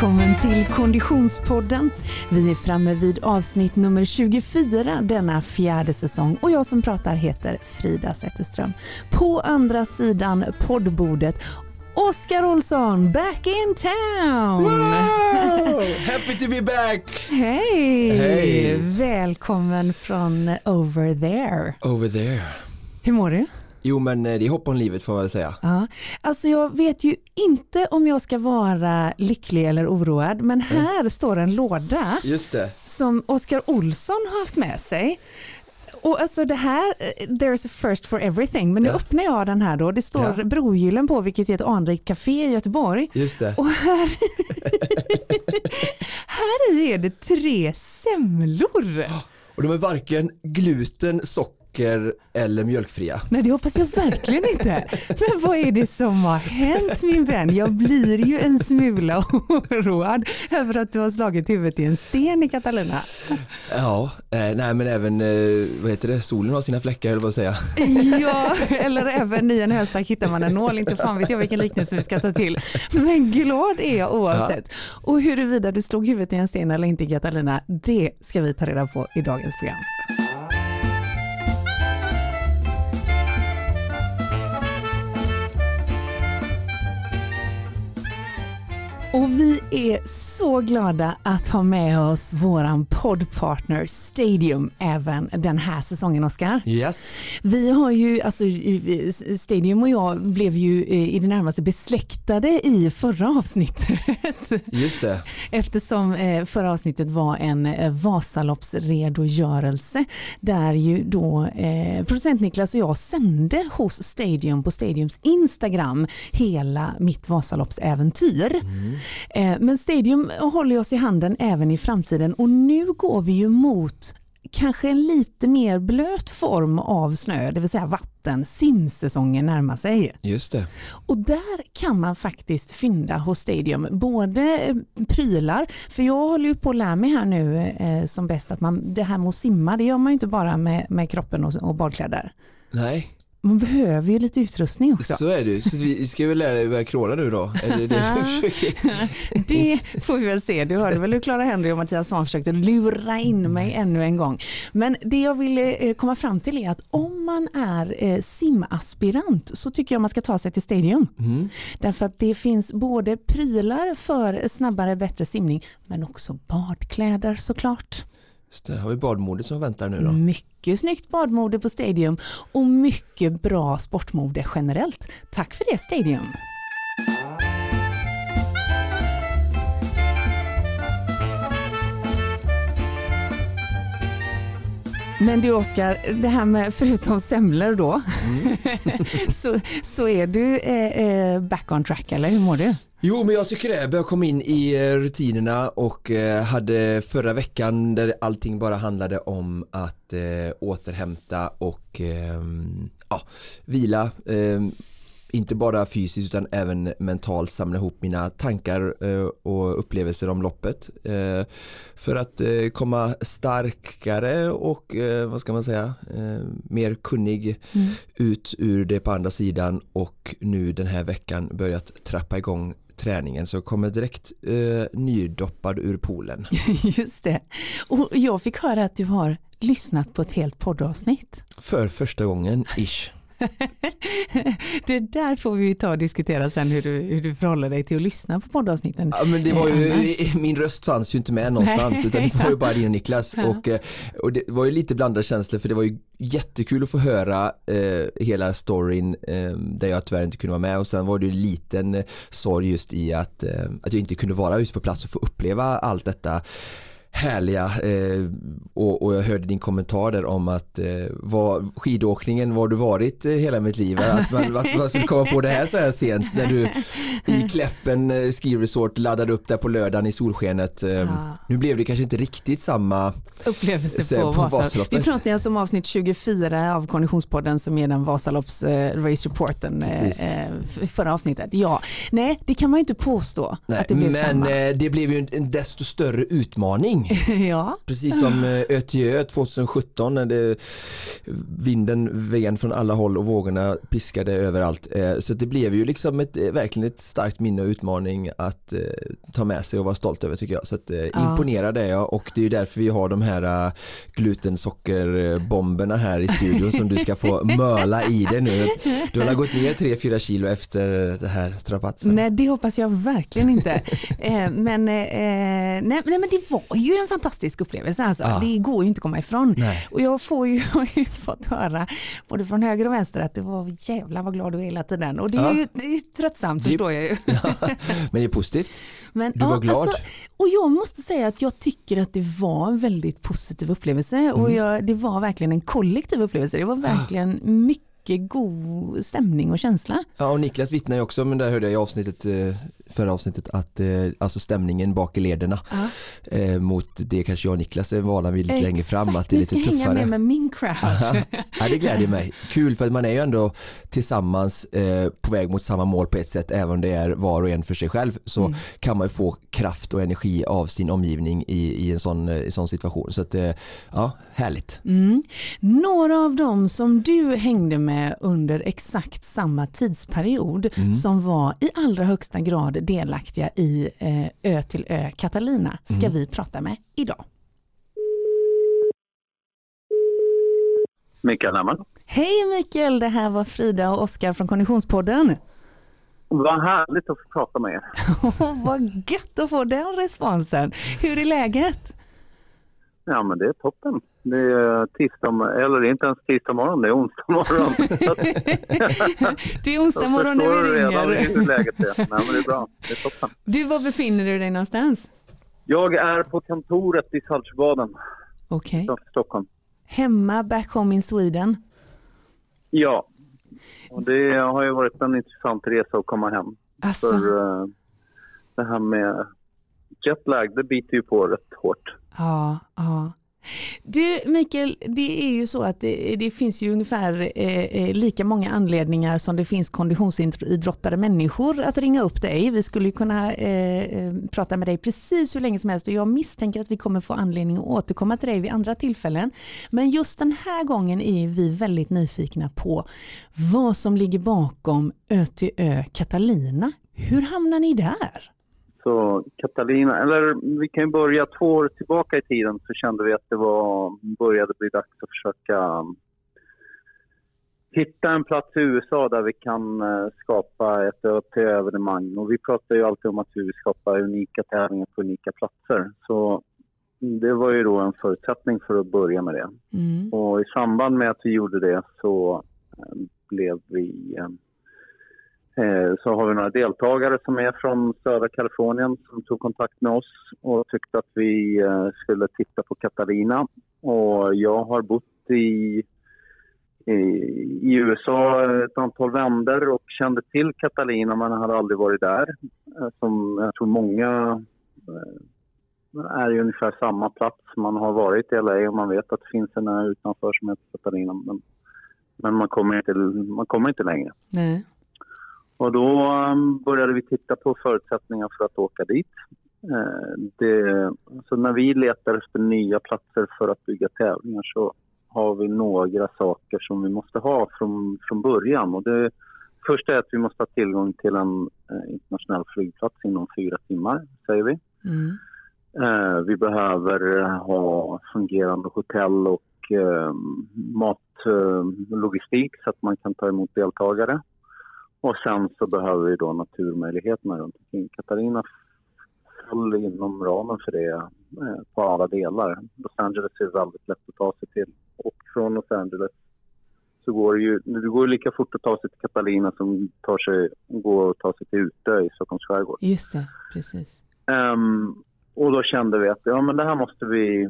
Välkommen till Konditionspodden. Vi är framme vid avsnitt nummer 24 denna fjärde säsong och jag som pratar heter Frida Zetterström. På andra sidan poddbordet Oskar Olsson, back in town! Wow! Happy to be back! Hej! Hej! Välkommen från over there. Over there. Hur mår du? Jo men eh, det är hopp om livet får man väl säga. Ja, alltså jag vet ju inte om jag ska vara lycklig eller oroad, men här står en låda som Oskar Olsson har haft med sig. Och alltså det här, eh, there's a first for everything, men nu Ja. öppnar jag den här då. Det står Ja. Brogyllen på, vilket är ett anrikt café i Göteborg. Just det. Och här, här i är det tre semlor. Och de är varken gluten, socker eller mjölkfria. Nej det hoppas jag verkligen inte. Men vad är det som har hänt min vän? Jag blir ju en smula oroad över att du har slagit huvudet i en sten i Catalina. Ja, eh, nej men även, eh, vad heter det, solen har sina fläckar eller vad säga. Ja, eller även i en höstack hittar man en nål. Inte fan vet jag vilken liknelse vi ska ta till. Men glad är jag oavsett. Och huruvida du slog huvudet i en sten eller inte Catalina, det ska vi ta reda på i dagens program. Och vi är så glada att ha med oss våran poddpartner Stadium även den här säsongen, Oskar. Yes. Vi har ju, alltså Stadium och jag blev ju eh, i det närmaste besläktade i förra avsnittet. Just det. Eftersom eh, förra avsnittet var en eh, Vasaloppsredogörelse där ju då producent Niklas och jag sände hos Stadium på Stadiums Instagram hela mitt Vasaloppsäventyr. Eh, men Stadium håller oss i handen även i framtiden och nu går vi ju mot kanske en lite mer blöt form av snö, det vill säga vatten. Simsäsongen närmar sig. Just det. Och där kan man faktiskt fynda hos Stadium både eh, prylar, för jag håller ju på att lära mig här nu eh, som bäst att man, det här med att simma, det gör man ju inte bara med, med kroppen och, och badkläder. Nej, Man behöver ju lite utrustning också. så är det ju. Så vi ska väl lära dig börja kråla nu då? Är det det du försöker? Det får vi väl se. Du hörde väl hur Clara Henry och Mattias Svahn försökte lura in mig ännu en gång. Men det jag ville eh, komma fram till är att om man är eh, simaspirant så tycker jag man ska ta sig till Stadium. Mm. Därför att det finns både prylar för snabbare, bättre simning, men också badkläder såklart. Just. Har vi badmodet som väntar nu då? Mycket snyggt badmode på Stadium och mycket bra sportmode generellt. Tack för det Stadium! Men du Oskar, det här med förutom semlor då, så, så är du eh, eh, back on track eller hur mår du? Jo men jag tycker det, jag komma in i eh, rutinerna och eh, hade förra veckan där allting bara handlade om att återhämta och ehm, ja, vila. Inte bara fysiskt utan även mentalt samla ihop mina tankar eh, och upplevelser om loppet. eh, För att eh, komma starkare och vad ska man säga, mer kunnig ut ur det på andra sidan och nu den här veckan börjat trappa igång träningen så kommer direkt eh, nydoppad ur poolen. Just det. Och jag fick höra att du har lyssnat på ett helt poddavsnitt. För första gången ish. Det där får vi ta och diskutera sen hur du, hur du förhåller dig till att lyssna på poddavsnitten. Ja, men det var ju, Annars. min röst fanns ju inte med någonstans Nej. utan det var ju bara din och Niklas Ja. och, eh, och det var ju lite blandade känslor för det var ju jättekul att få höra eh, hela storyn eh, där jag tyvärr inte kunde vara med och sen var det ju en liten eh, sorg just i att, eh, att jag inte kunde vara just på plats och få uppleva allt detta härliga eh, och, och jag hörde din kommentar där om att eh, var, skidåkningen, var du varit eh, hela mitt liv? Att man, att man skulle komma på det här så här sent när du i Kläppen eh, Ski Resort laddade upp där på lördagen i solskenet. Eh, Ja. Nu blev det kanske inte riktigt samma Upplevelse Så, på, på Vasaloppet. Vi pratar ju alltså om avsnitt 24 av Konditionspodden som är den Vasalopps eh, race reporten eh, eh, förra avsnittet. Ja, nej det kan man ju inte påstå Nej, att det blev men samma. eh, det blev ju en, en desto större utmaning utmaning. ja. Precis som eh, ÖTÖ 2017 när det, vinden ven från alla håll och vågorna piskade överallt. Eh, så det blev ju liksom ett, eh, verkligen ett starkt minne och utmaning att ta med sig och vara stolt över tycker jag. Så att, ja. imponerad är jag och det är ju därför vi har de här glutensockerbomberna här i studion som du ska få möla i dig nu. Du har gått ner 3-4 kilo efter det här strapatsen. Nej det hoppas jag verkligen inte. men, nej, nej men det var ju en fantastisk upplevelse alltså. Ja. Det går ju inte att komma ifrån. Nej. Och jag får ju, har ju fått höra både från höger och vänster att det var jävla vad glad du är hela tiden. Och det är ja. ju det är tröttsamt det, förstår jag ju. Ja, men det är positivt. Men, du var glad. Alltså, och jag måste säga att jag tycker att det var en väldigt positiv upplevelse. Mm. Och jag, det var verkligen en kollektiv upplevelse. Det var verkligen mycket god stämning och känsla. Ja och Niklas vittnar ju också, men där hörde jag i avsnittet eh, förra avsnittet att eh, alltså stämningen bak i lederna -huh. eh, mot det kanske jag och Niklas är vana vid lite Exakt, längre fram att det är lite tuffare. Exakt, hänga med med min crowd. ja, det gläder mig. Kul för att man är ju ändå tillsammans på väg mot samma mål på ett sätt även om det är var och en för sig själv så mm. kan man ju få kraft och energi av sin omgivning i, i, en, sån, i sån situation. Så att, ja, härligt. Mm. Några av dem som du hängde med under exakt samma tidsperiod mm. som var i allra högsta grad delaktiga i eh, Ö till Ö Catalina ska mm. vi prata med idag. Mikael Hammar. Hej Mikael, det här var Frida och Oskar från Konditionspodden. Vad härligt att få prata med er. Vad gött att få den responsen. Hur är läget? Ja, men det är toppen. Det är tisdag, eller inte ens tisdag morgon, det är onsdag morgon. det är onsdag morgon när vi ringer. Jag redan hur läget är. Nej, men det är bra. Det är toppen. Du, var befinner du dig någonstans? Jag är på kontoret i Saltsjöbaden. Okej. Okay. Stockholm. Hemma, back home in Sweden? Ja. Och det har ju varit en intressant resa att komma hem. Alltså. För uh, det här med jetlag, det biter ju på rätt hårt. Ja, ja. Du Mikael, det är ju så att det, det finns ju ungefär eh, eh, lika många anledningar som det finns konditionsidrottade människor att ringa upp dig. Vi skulle kunna eh, eh, prata med dig precis hur länge som helst och jag misstänker att vi kommer få anledning att återkomma till dig vid andra tillfällen. Men just den här gången är vi väldigt nyfikna på vad som ligger bakom ÖTÖ Catalina. Hur hamnar ni där? Så Catalina, eller vi kan ju börja två år tillbaka i tiden så kände vi att det var, började bli dags att försöka um, hitta en plats i USA där vi kan uh, skapa ett ÖT-evenemang. Och vi pratar ju alltid om att vi vill skapa unika tävlingar på unika platser. Så det var ju då en förutsättning för att börja med det. Mm. Och i samband med att vi gjorde det så uh, blev vi Eh, Eh, så har vi några deltagare som är från södra Kalifornien som tog kontakt med oss och tyckte att vi eh, skulle titta på Katarina. Och jag har bott i, i, i USA ett antal vändor och kände till Catalina men hade aldrig varit där. Eh, som jag tror många är i ungefär samma plats. Man har varit i LA och man vet att det finns en ö utanför som heter Katarina men, men man, kommer inte, man kommer inte längre. Nej. Och då um, började vi titta på förutsättningar för att åka dit. Eh, det, så när vi letar efter nya platser för att bygga tävlingar så har vi några saker som vi måste ha från, från början. Och det första är att vi måste ha tillgång till en eh, internationell flygplats inom fyra timmar, säger vi. Mm. Eh, vi behöver ha fungerande hotell och matlogistik så att man kan ta emot deltagare. Och sen så behöver vi då naturmöjligheterna runt omkring. Katarina föll inom ramen för det eh, på alla delar. Los Angeles är väldigt lätt att ta sig till och från Los Angeles så går det ju det går lika fort att ta sig till Catalina som tar sig, går att ta sig till Utö i Stockholms skärgård. Just det, precis. Um, och då kände vi att ja, men det här måste vi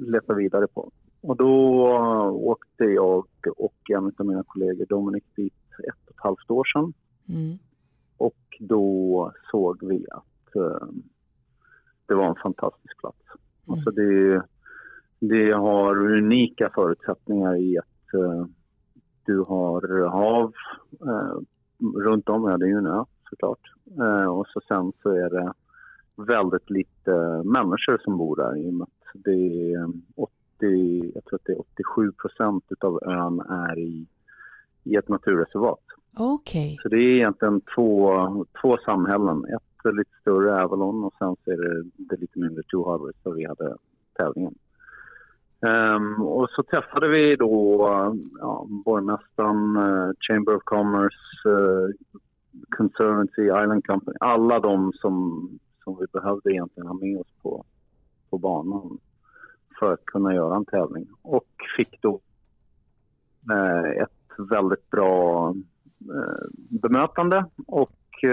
leta vidare på. Och då åkte jag och en av mina kollegor, Dominic, dit ett halvt år sedan. Mm. Och då såg vi att uh, det var en fantastisk plats. Mm. Alltså det, det har unika förutsättningar i att uh, du har hav uh, runt om, ja det är ju en ö såklart. och så sen så är det väldigt lite människor som bor där i och med att det är 80, jag tror att det är 87 procent av ön är i, i ett naturreservat. Okej. Okay. Så det är egentligen två, två samhällen. Ett lite större, Avalon, och sen så är det, det lite mindre Two Harvest där vi hade tävlingen. Um, och så träffade vi då ja, borgmästaren, uh, Chamber of Commerce, uh, Conservancy, Island Company. Alla de som, som vi behövde egentligen ha med oss på, på banan för att kunna göra en tävling. Och fick då uh, ett väldigt bra bemötande och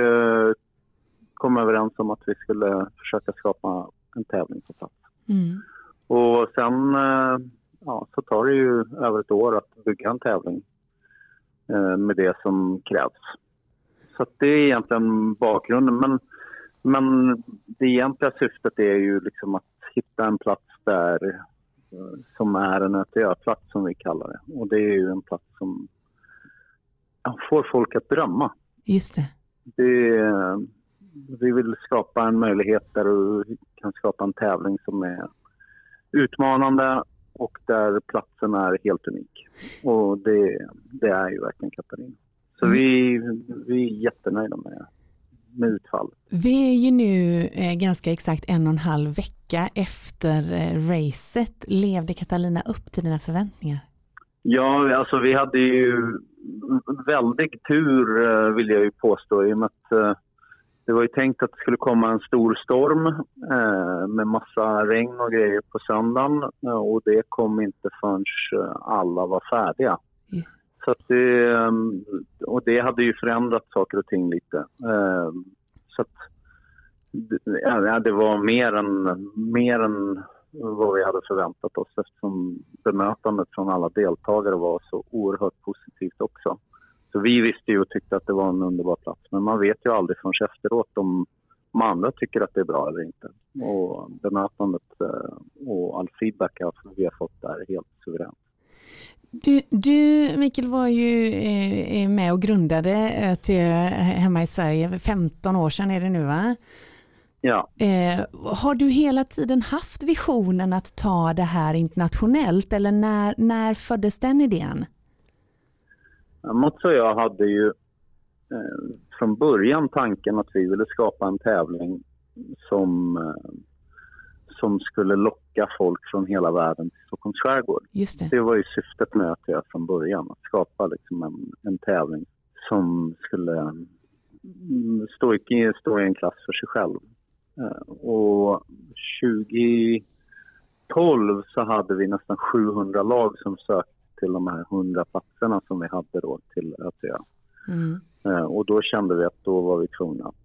kom överens om att vi skulle försöka skapa en tävling på plats. Mm. Och sen eh, ja, så tar det ju över ett år att bygga en tävling eh, med det som krävs. Så det är egentligen bakgrunden. Men, men det egentliga syftet är ju liksom att hitta en plats där eh, som är en öteö-plats som vi kallar det. Och det är ju en plats som ja, får folk att drömma. Just det. det. Vi vill skapa en möjlighet där vi kan skapa en tävling som är utmanande och där platsen är helt unik. Och det, det är ju verkligen Katarina. Så mm. vi, vi är jättenöjda med, med utfallet. Vi är ju nu eh, ganska exakt en och en halv vecka efter eh, racet. Levde Katarina upp till dina förväntningar? Ja, alltså vi hade ju väldigt tur eh, vill jag ju påstå i och med att eh, det var ju tänkt att det skulle komma en stor storm eh, med massa regn och grejer på söndagen och det kom inte förrän alla var färdiga. Mm. Så det, och det hade ju förändrat saker och ting lite. Så att, ja, det var mer än, mer än vad vi hade förväntat oss eftersom bemötandet från alla deltagare var så oerhört positivt också. Så vi visste ju och tyckte att det var en underbar plats. Men man vet ju aldrig förrän efteråt om, de andra tycker att det är bra eller inte. Och bemötandet eh, och all feedback vi har fått där är helt suveränt. Du, du, Mikael var ju eh, med och grundade ÖTÖ eh, hemma i Sverige. 15 år sedan är det nu va? Ja. Eh, har du hela tiden haft visionen att ta det här internationellt eller när, när föddes den idén? Mats och jag hade ju eh, från början tanken att vi ville skapa en tävling som, eh, som skulle locka folk från hela världen till Stockholms skärgård. Just det. det var ju syftet med att jag från början, att skapa liksom en, en tävling som skulle mm, stå i, stå i en klass för sig själv. Eh, och 2012 så hade vi nästan 700 lag som sökte till de här 100 platserna som vi hade då till ÖTÖ. Mm. Eh, och då kände vi att då var vi tvungna att,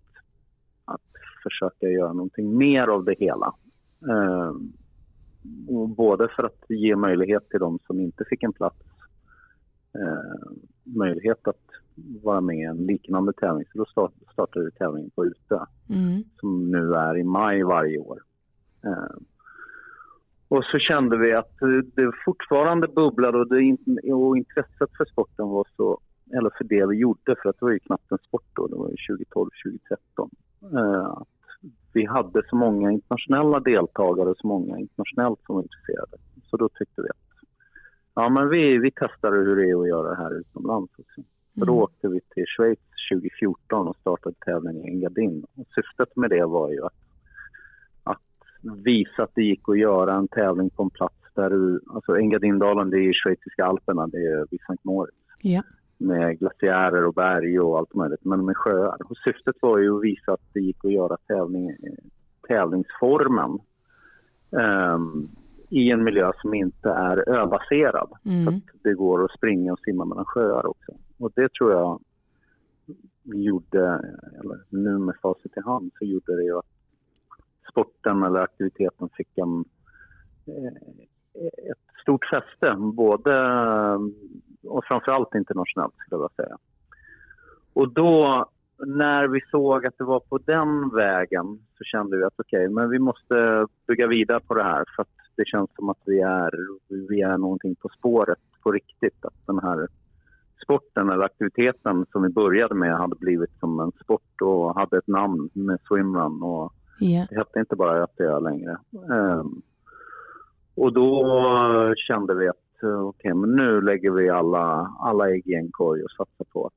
att försöka göra någonting mer av det hela. Eh, både för att ge möjlighet till de som inte fick en plats möjlighet att vara med i en liknande tävling. Så då startade vi tävlingen på Utö mm. som nu är i maj varje år. Eh, och så kände vi att det fortfarande bubblade och, det, och intresset för sporten var så, eller för det vi gjorde, för att det var ju knappt en sport då, det var ju 2012, 2013. Eh, vi hade så många internationella deltagare och så många internationellt som var intresserade. Så då tyckte vi att ja, men vi, vi testade hur det är att göra det här utomlands också. Så då mm. åkte vi till Schweiz 2014 och startade tävlingen i Engadin. Och syftet med det var ju att visa att det gick att göra en tävling på en plats där du, alltså Engadindalen det är i schweiziska alperna, det är vid Sankt Moritz. Ja. Med glaciärer och berg och allt möjligt, men med sjöar. Och syftet var ju att visa att det gick att göra tävling, tävlingsformen um, i en miljö som inte är öbaserad. Mm. Så att det går att springa och simma mellan sjöar också. Och det tror jag gjorde, eller nu med facit i hand, så gjorde det ju att sporten eller aktiviteten fick en, eh, ett stort fäste, både och framförallt internationellt skulle jag säga. Och då när vi såg att det var på den vägen så kände vi att okej, okay, men vi måste bygga vidare på det här för att det känns som att vi är, vi är någonting på spåret på riktigt. Att den här sporten eller aktiviteten som vi började med hade blivit som en sport och hade ett namn med swimrun och Yeah. Det hette inte bara ÖTÖ längre. Um, och då kände vi att okay, men nu lägger vi alla, alla ägg i en korg och satsar på att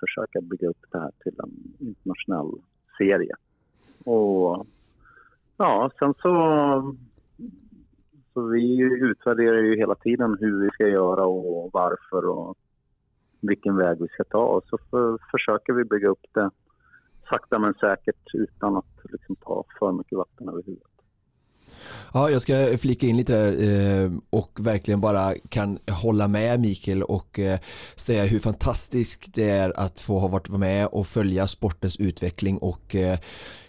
försöka bygga upp det här till en internationell serie. Och ja, sen så... Så vi utvärderar ju hela tiden hur vi ska göra och varför och vilken väg vi ska ta. Och så för, försöker vi bygga upp det sakta men säkert utan att liksom, ta för mycket vatten över huvudet. Ja, jag ska flika in lite där och verkligen bara kan hålla med Mikael och eh, säga hur fantastiskt det är att få ha varit med och följa sportens utveckling och eh,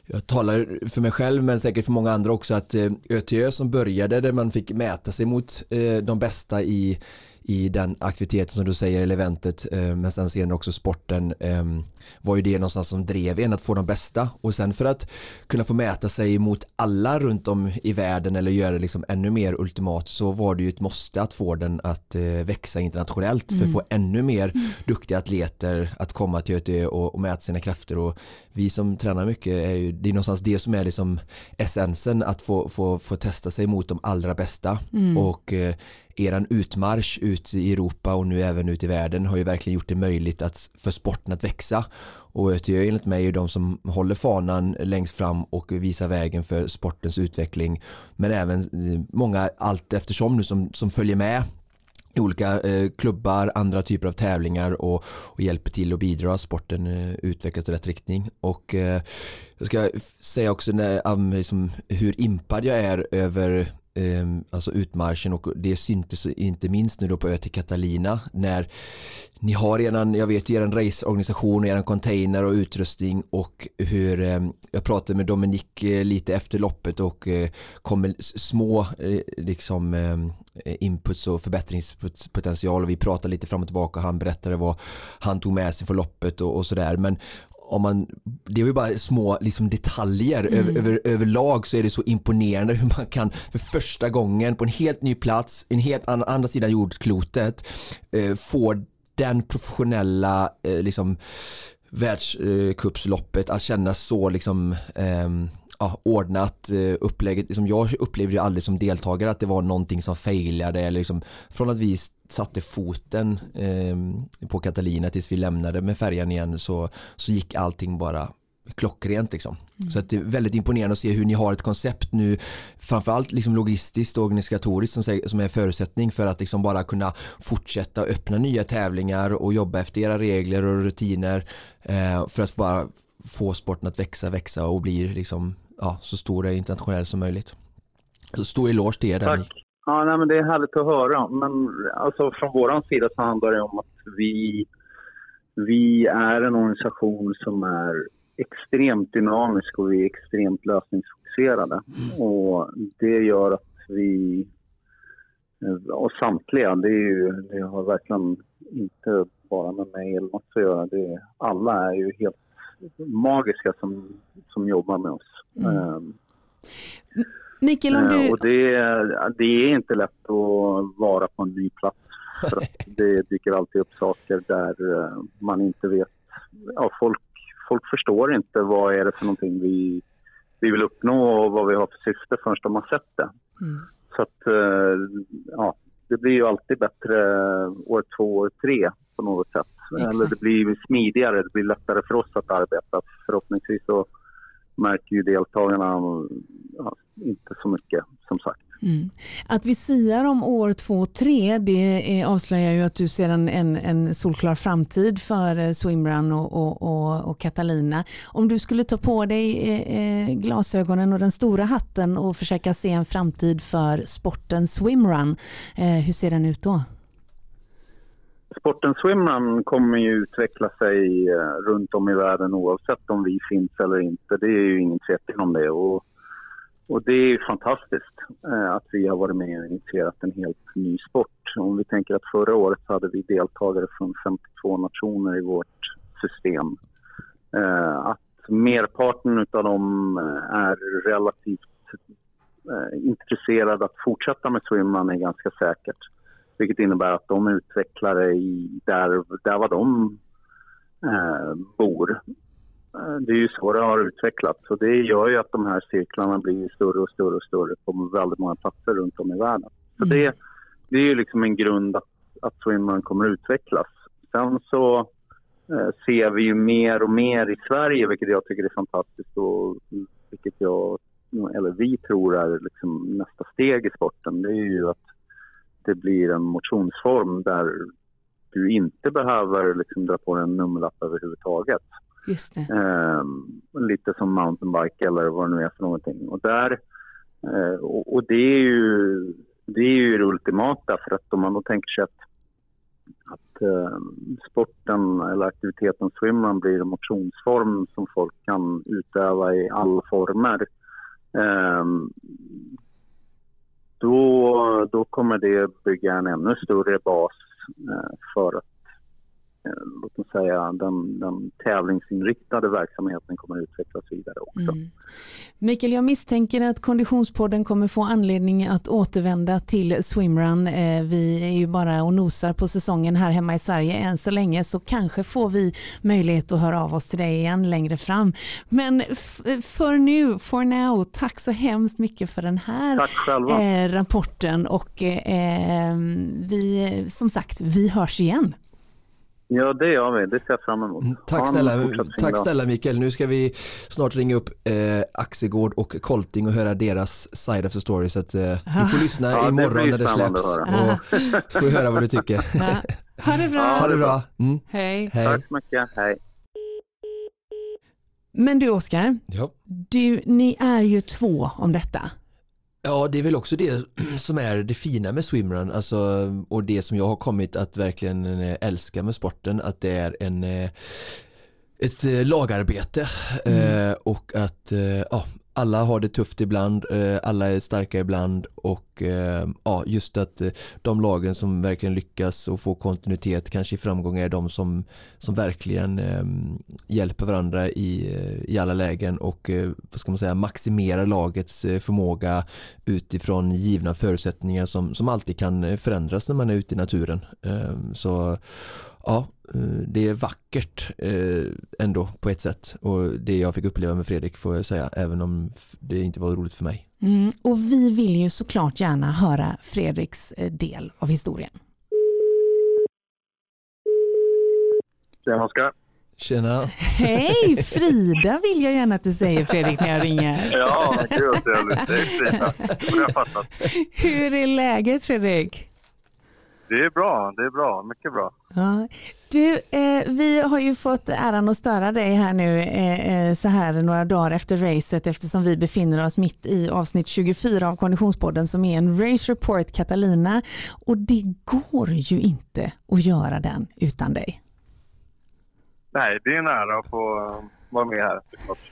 jag talar för mig själv men säkert för många andra också att ÖTÖ som började där man fick mäta sig mot de bästa i i den aktiviteten som du säger, eller eventet, eh, men sen senare också sporten ehm, var ju det någonstans som drev en att få de bästa och sen för att kunna få mäta sig mot alla runt om i världen eller göra det liksom ännu mer ultimat så var det ju ett måste att få den att eh, växa internationellt mm. för att få ännu mer mm. duktiga atleter att komma till ÖTÖ och, och mäta sina krafter och vi som tränar mycket är ju, det är någonstans det som är liksom essensen att få, få, få testa sig mot de allra bästa mm. och eh, eran utmarsch ut i Europa och nu även ut i världen har ju verkligen gjort det möjligt att, för sporten att växa och ÖTÖ enligt mig är de som håller fanan längst fram och visar vägen för sportens utveckling men även eh, många allt eftersom nu som, som följer med i olika eh, klubbar, andra typer av tävlingar och, och hjälper till att bidra att sporten eh, utvecklas i rätt riktning. Och eh, jag ska säga också när, liksom, hur impad jag är över Ehm, alltså utmarschen och det syntes inte minst nu då på Ö till Catalina när ni har eran, jag vet ju er raceorganisation och er container och utrustning och hur eh, jag pratade med Dominik eh, lite efter loppet och eh, kom med små eh, liksom ehm, eh, inputs och förbättringspotential och vi pratade lite fram och tillbaka och han berättade vad han tog med sig för loppet och, och sådär. Men om man, det är ju bara små liksom detaljer mm. över, över, överlag så är det så imponerande hur man kan för första gången på en helt ny plats, en helt an, andra sidan jordklotet eh, få den professionella eh, liksom världscupsloppet att kännas så liksom eh, ja, ordnat eh, upplägget. Liksom jag upplevde ju aldrig som deltagare att det var någonting som failade eller liksom, från att vi satte foten eh, på Catalina tills vi lämnade med färjan igen så, så gick allting bara klockrent liksom. Mm. Så att det är väldigt imponerande att se hur ni har ett koncept nu framförallt liksom logistiskt och organisatoriskt som, som är förutsättning för att liksom bara kunna fortsätta öppna nya tävlingar och jobba efter era regler och rutiner eh, för att bara få sporten att växa, växa och bli liksom ja, så stor och internationell som möjligt. Så stor eloge till er. Tack. Ja, nej, men det är härligt att höra. Men alltså, från vår sida så handlar det om att vi, vi är en organisation som är extremt dynamisk och vi är extremt lösningsfokuserade. Mm. Och det gör att vi, och samtliga, det, är ju, det har verkligen inte bara med mig eller något att göra. Det, alla är ju helt magiska som, som jobbar med oss. Mm. Um, Mikael, om du... Och det, det är inte lätt att vara på en ny plats. För det dyker alltid upp saker där eh, man inte vet. Ja, folk, folk förstår inte vad är det för någonting vi, vi vill uppnå och vad vi har för syfte förrän de har sett det. Mm. Så att, eh, ja, det blir ju alltid bättre år två, år tre på något sätt. Eller det blir smidigare, det blir lättare för oss att arbeta. Förhoppningsvis så märker ju deltagarna ja, inte så mycket som sagt. Mm. Att vi siar om år två, tre, det avslöjar ju att du ser en, en, en solklar framtid för eh, Swimrun och, och, och, och, Catalina. Om du skulle ta på dig eh, eh, glasögonen och den stora hatten och försöka se en framtid för sporten Swimrun, eh, hur ser den ut då? Sporten swimrun kommer ju utveckla sig eh, runt om i världen oavsett om vi finns eller inte. Det är ju ingen tvekan om det. Och, och det är ju fantastiskt eh, att vi har varit med och initierat en helt ny sport. Om vi tänker att förra året så hade vi deltagare från 52 nationer i vårt system. Eh, att merparten av dem eh, är relativt eh, intresserade att fortsätta med swimrun är ganska säkert. Vilket innebär att de utvecklare i där, där var de eh, bor eh, det är ju så det har utvecklats och det gör ju att de här cirklarna blir större och större och större på väldigt många platser runt om i världen. Så Mm. det, det är ju liksom en grund att, att swimrun kommer att utvecklas. Sen så eh, ser vi ju mer och mer i Sverige, vilket jag tycker är fantastiskt och vilket jag, eller vi tror är liksom nästa steg i sporten. Det är ju att det blir en motionsform där du inte behöver liksom dra på dig en nummerlapp överhuvudtaget. Just. Ehm, lite som mountainbike eller vad det nu är för någonting. Och, där, eh, och, och det är ju det är ju det ultimata för att om man då tänker sig att, att eh, sporten eller aktiviteten swimrun blir en motionsform som folk kan utöva i alla former då, då kommer det bygga en ännu större bas eh, för att låt oss säga, den, den tävlingsinriktade verksamheten kommer att utvecklas vidare också. Mm. Mikael, jag misstänker att Konditionspodden kommer få anledning att återvända till swimrun. Eh, Vi är ju bara och nosar på säsongen här hemma i Sverige än så länge så kanske får vi möjlighet att höra av oss till dig igen längre fram. Men för nu, for now, tack så hemskt mycket för den här eh, rapporten och eh, vi, som sagt, vi hörs igen. Ja, det gör vi. Det ser jag fram emot. Mm, Tack snälla, tack snälla Mikael. Nu ska vi snart ringa upp eh, Axegård och Colting och höra deras side of the story. Så att, eh, du får lyssna Ja, det imorgon blir när det släpps. Och, så får vi höra vad du tycker. Ha det bra. ha det bra. Mm, Hej. hej. Tack så mycket. Hej. Men du Oskar, Ja. du, ni är ju två om detta. Ja, det är väl också det som är det fina med swimrun, alltså, och det som jag har kommit att verkligen eh, älska med sporten, att det är en eh, ett eh, lagarbete eh, och att ja, alla har det tufft ibland, eh, alla är starka ibland och eh, ja, just att eh, de lagen som verkligen lyckas och får kontinuitet kanske i framgång är de som, som verkligen hjälper varandra i, i alla lägen och vad ska man säga, maximerar lagets förmåga utifrån givna förutsättningar som, som alltid kan förändras när man är ute i naturen. Så ja, det är vackert eh, ändå på ett sätt och det jag fick uppleva med Fredrik får jag säga även om det inte var roligt för mig. Mm, och vi vill ju såklart gärna höra Fredriks eh, del av historien. Tjena Oskar. Tjena! Hej, Frida vill jag gärna att du säger Fredrik när jag ringer. Ja, gud vad trevligt. Det är Frida. Det har jag fattat. Hur är läget Fredrik? Det är bra. Det är bra. Mycket bra. Ja. Du, eh, vi har ju fått äran att störa dig här nu eh, eh, så här några dagar efter racet eftersom vi befinner oss mitt i avsnitt 24 av Konditionspodden som är en Race Report Catalina och det går ju inte att göra den utan dig. Nej, det är en ära att få vara med här såklart.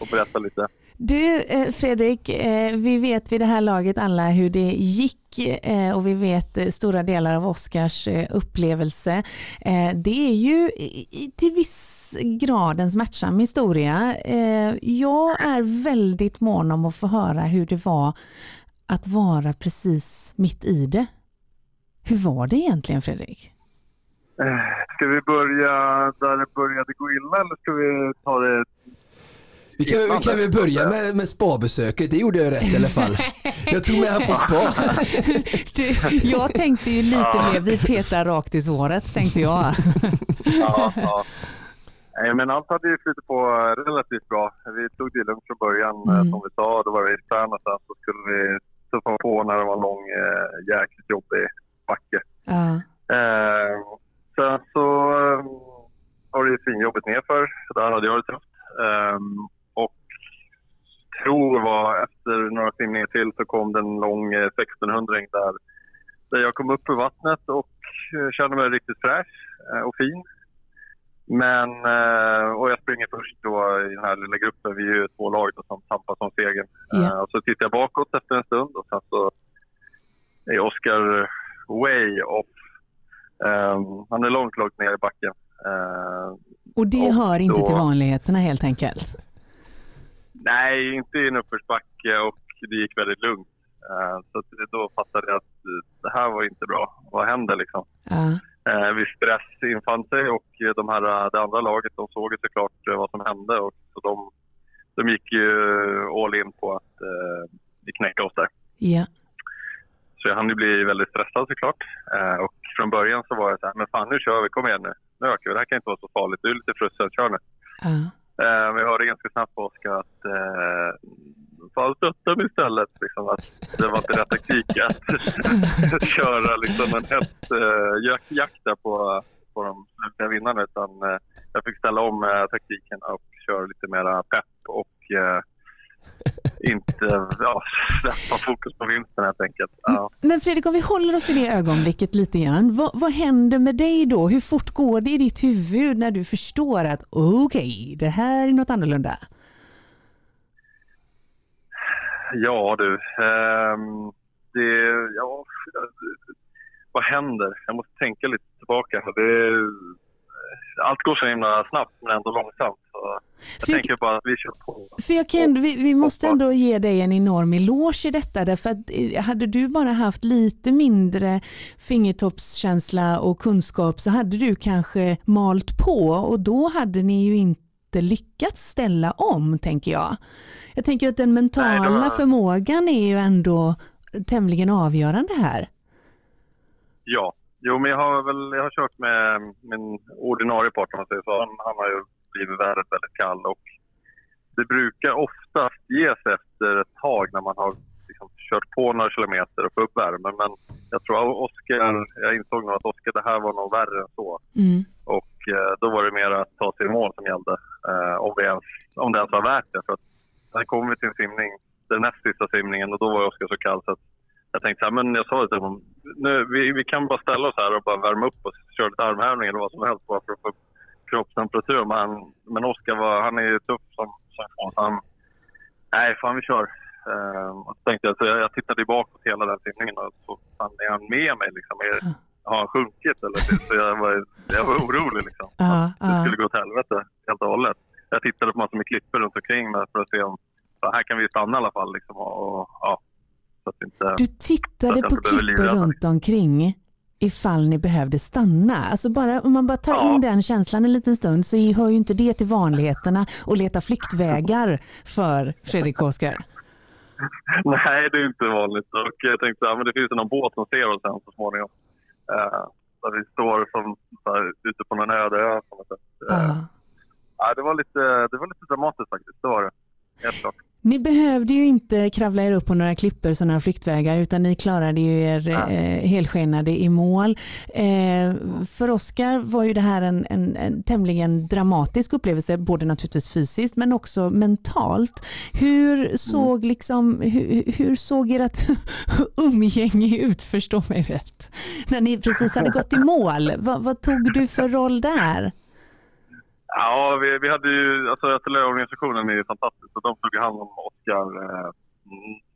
och berätta lite. Du eh, Fredrik, eh, vi vet vid det här laget alla hur det gick eh, och vi vet stora delar av Oscars upplevelse. Det är ju till viss grad en smärtsam historia. Jag är väldigt mån om att få höra hur det var att vara precis mitt i det. Hur var det egentligen Fredrik? Ska vi börja där det började gå illa eller ska vi ta det... Vi kan, vi kan väl börja med, med spabesöket, det gjorde jag rätt i alla fall. Jag tog med han på spa. Du, jag tänkte ju lite mer, vi petar rakt i såret tänkte jag. Ja, ja. Nej, men allt hade ju flutit på relativt bra. Vi tog det lugnt från början eh, Mm. som vi sa. Då var det raceplan och sen så skulle vi tuffa på när det var en lång, eh, jäkligt jobbig backe. Ja. Eh, sen så var det ju svinjobbigt nerför, där hade jag det tufft. Tror var efter några simningar till så kom det en lång eh, 1600 där, där jag kom upp ur vattnet och eh, kände mig riktigt fräsch eh, och fin. Men, eh, och jag springer först då i den här lilla gruppen. Vi är ju två lag då som tampas om segern. Eh, och så tittar jag bakåt efter en stund och sen så är Oskar way off. Eh, han är långt, långt ner i backen. Eh, Och det Och hör inte då- till vanligheterna helt enkelt. Nej, inte i en uppförsbacke och det gick väldigt lugnt. Eh, så då fattade jag att eh, det här var inte bra. Vad händer liksom? Eh, viss stress infann sig och de här, det andra laget de såg ju såklart vad som hände och så de, de gick ju all in på att eh, knäcka oss där. Ja. Så jag hann ju bli väldigt stressad såklart. Eh, och från början så var jag så här, men fan nu kör vi, kom igen nu. Nu ökar vi, det här kan inte vara så farligt. Du är lite frustrerad, kör nu. Ja. Eh, vi hörde ganska snabbt på Oskar att eh, fan stötta mig istället. Liksom, att det var inte rätt taktik att köra liksom, en häst eh, jakt där på, på de slutliga vinnarna. Utan eh, jag fick ställa om eh, taktiken och köra lite mera pepp och eh, inte ja, släppa fokus på vinsten helt enkelt. Ja. Men Fredrik, om vi håller oss i det ögonblicket lite grann. Vad, vad händer med dig då? Hur fort går det i ditt huvud när du förstår att okej, okay, det här är något annorlunda? Ja du, ähm, det, ja, vad händer? Jag måste tänka lite tillbaka. Det, allt går så himla snabbt men ändå långsamt. Så jag för tänker bara att vi kör på. För jag kan, vi, vi måste ändå ge dig en enorm eloge i detta därför att eh, hade du bara haft lite mindre fingertoppskänsla och kunskap så hade du kanske malt på och då hade ni ju inte lyckats ställa om tänker jag. Jag tänker att den mentala Nej, var... förmågan är ju ändå tämligen avgörande här. Ja, Jo, men jag har väl jag har kört med min ordinarie partner, säger så. Han, han har ju blivit väldigt, väldigt kall och det brukar oftast ge sig efter ett tag när man har liksom kört på några kilometer och få upp värmen. Men jag tror Oskar, jag insåg nog att Oskar, det här var nog värre än så. Mm. Och eh, då var det mer att ta sig i mål som gällde. Eh, om, vi ens, om det ens var värt det. För att sen kom vi till en simning, den näst sista simningen och då var Oskar så kall så att jag tänkte så här, men jag sa det till nu, vi, vi kan bara ställa oss här och bara värma upp oss, köra lite armhävningar eller vad som helst bara för att få upp kroppstemperatur. Men, men Oskar var, han är ju tuff som, som fan. Han, nej, fan vi kör. Uh, och så tänkte jag, så jag, jag tittade bakåt hela den simningen och så fan är han med mig liksom? Är, har han sjunkit eller? Så jag var, jag var orolig liksom. Uh. Det skulle gå åt helvete helt och hållet. Jag tittade på massor med klippor runt omkring mig för att se om, här kan vi stanna i alla fall liksom. Och, och ja, du tittade på klippor runt omkring ifall ni behövde stanna. Alltså bara, om man bara tar ja. in den känslan en liten stund så hör ju inte det till vanligheterna att leta flyktvägar för Fredrik Oskar. Nej, det är inte vanligt. Och jag tänkte att det finns någon båt som ser oss sen så småningom. Uh, där vi står som, där, ute på någon öde ö. Uh, ja, det, var lite, det var lite dramatiskt faktiskt, det var det. Helt klart. Ni behövde ju inte kravla er upp på några klippor några flyktvägar utan ni klarade ju er ja. eh, helskenade i mål. Eh, för Oskar var ju det här en, en, en, tämligen dramatisk upplevelse, både naturligtvis fysiskt men också mentalt. Hur såg, mm. liksom, hur, hur såg ert umgänge ut, förstå mig rätt, när ni precis hade gått i mål? vad, vad tog du för roll där? Ja, vi, vi hade ju, alltså artilleriorganisationen är ju fantastisk och de tog hand om Oskar. Eh,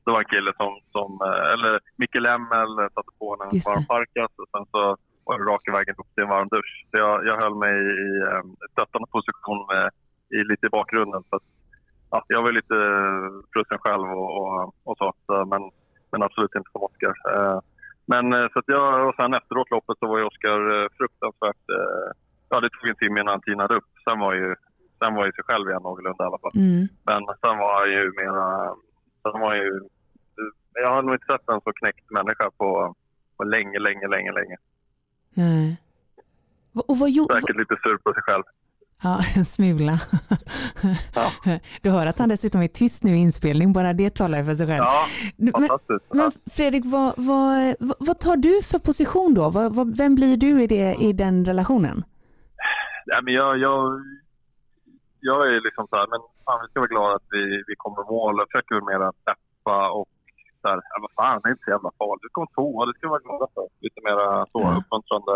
det var en kille som, som eh, eller Micke Lemmel satte på en varm parkas och sen så var det raka vägen upp till en varm dusch. Så jag, jag höll mig i eh, stöttande position eh, i, lite i bakgrunden. Så att, ja, jag var lite frusen själv och, och, och så, så, men, men absolut inte som Oskar. Eh, men så att jag, och sen efteråt loppet så var ju Oskar fruktansvärt ja, det tog en timme innan han tinade upp. Sen var ju, sen var ju sig själv igen någorlunda i alla fall. Mm. Men sen var han ju mera... Sen var ju, jag har nog inte sett en så knäckt människa på, på länge, länge, länge, länge. Nej. Och vad gjorde... Säkert lite sur på sig själv. Ja, en smula. Ja. Du hör att han dessutom är tyst nu i inspelning, bara det talar för sig själv. Ja, men, men Fredrik, vad, vad, vad, tar du för position då? Vad, vem blir du i, det, i den relationen? Ja, men jag, jag, jag är liksom så här, men fan, vi ska vara glada att vi, vi kommer i mål. Jag försöker mer peppa och så här, ja, vad fan, det är inte så jävla farligt. Vi kommer tvåa, det ska vi vara glada för. Lite mer så mm. uppmuntrande.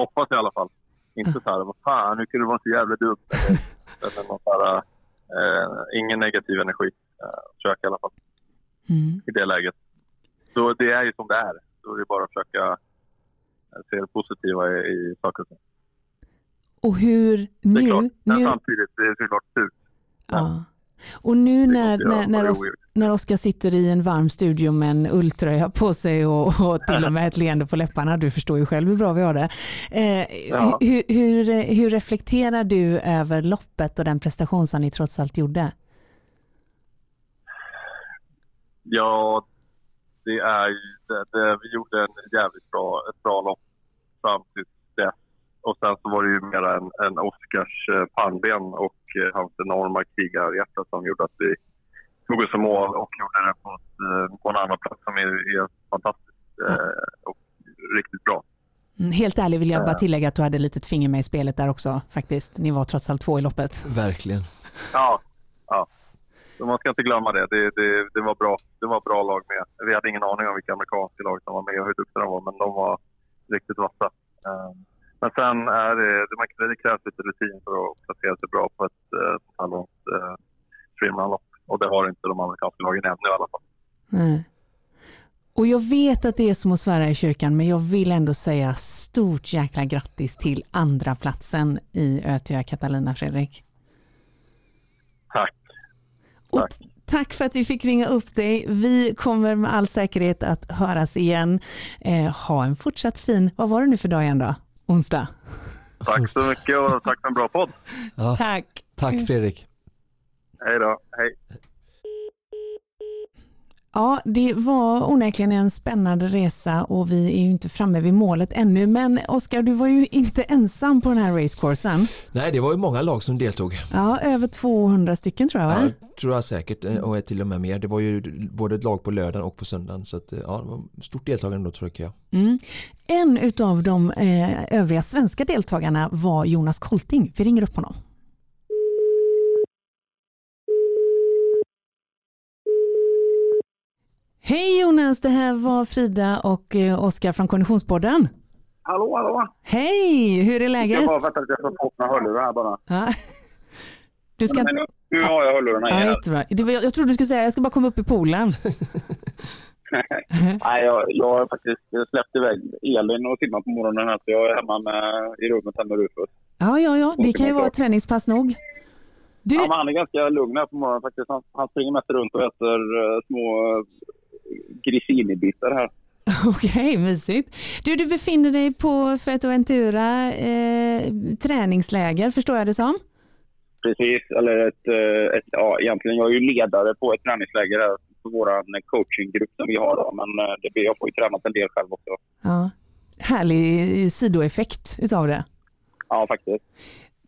Hoppas i alla fall. Inte så här, vad fan, nu kan du vara så jävla dum. Eller, så här, eh, ingen negativ energi. Eh, försök i alla fall. Mm. I det läget. Så det är ju som det är. Då är det bara att försöka se det positiva i, i saker och ting. Och hur nu... Det är klart, nu... samtidigt det är såklart surt. Ja. Och nu när, när, när, Os när Oskar sitter i en varm studio med en ulltröja på sig och, och till och med ett leende på läpparna, du förstår ju själv hur bra vi har det. Eh, ja. hur, hur, hur reflekterar du över loppet och den prestation som ni trots allt gjorde? Ja, det är det, det, vi gjorde en jävligt bra, ett bra lopp fram till dess. Och sen så var det ju mer en, en Oscars eh, pannben och eh, hans enorma krigarhjärta som gjorde att vi tog oss i mål och gjorde det på, ett, eh, på en andra plats som är, är fantastiskt och riktigt bra. Mm, helt ärligt vill jag bara tillägga att du hade ett litet finger med i spelet där också faktiskt. Ni var trots allt två i loppet. Verkligen. Ja, ja. Så man ska inte glömma det. Det, det. det, var bra. det var bra lag med. Vi hade ingen aning om vilka amerikanska lag som var med och hur duktiga de var, men de var riktigt vassa. Men sen är det, det krävs lite rutin för att placera sig bra på ett här långt streamlandlopp. Och det har inte de amerikanska lagen ännu i alla fall. Nej. Och jag vet att det är som att svära i kyrkan, men jag vill ändå säga stort jäkla grattis till andra platsen i Ötö Catalina, Fredrik. Tack. Och tack för att vi fick ringa upp dig. Vi kommer med all säkerhet att höras igen. Eh, ha en fortsatt fin, vad var det nu för dag igen då? Onsdag? Tack så mycket och tack för en bra podd. Ja. Tack. Tack Fredrik. Hej då. Hej. Ja, det var onekligen en spännande resa och vi är ju inte framme vid målet ännu. Men Oskar, du var ju inte ensam på den här racecoursen. Nej, det var ju många lag som deltog. Ja, över 200 stycken tror jag. Va? Ja, tror jag säkert och till och med mer. Det var ju både ett lag på lördagen och på söndagen. Så att, ja, det var stort deltagande då tror jag. Mm. En av de eh, övriga svenska deltagarna var Jonas Kolting. Vi ringer upp honom. Hej Jonas, det här var Frida och eh, Oskar från Konditionspodden. Hallå, hallå. Hej, hur är läget? Jag bara vänta lite, jag ska på hörlurar här bara. Ja. Du ska... Men nu har jag hörlurarna ja, jättebra. Jag, jag trodde du skulle säga jag ska bara komma upp i poolen. Nej, jag, jag har faktiskt släppt iväg Elin och simmat på morgonen här, så jag är hemma med, i rummet här med Rufus. Ja, ja, ja. Det kan ju vara ett träningspass nog. Du... Ja, han är ganska lugn här på morgonen faktiskt. Han, han springer mest runt och äter uh, små uh, grissinibitar här. Okej, okay, mysigt. Du, du befinner dig på Fuerteventura eh, träningsläger, förstår jag det som? Precis, eller ett, eh, ett, ja, egentligen jag är ju ledare på ett träningsläger här för vår coachinggrupp som vi har. Då, men eh, det, jag får ju tränat en del själv också. Ja. Härlig sidoeffekt utav det. Ja, faktiskt.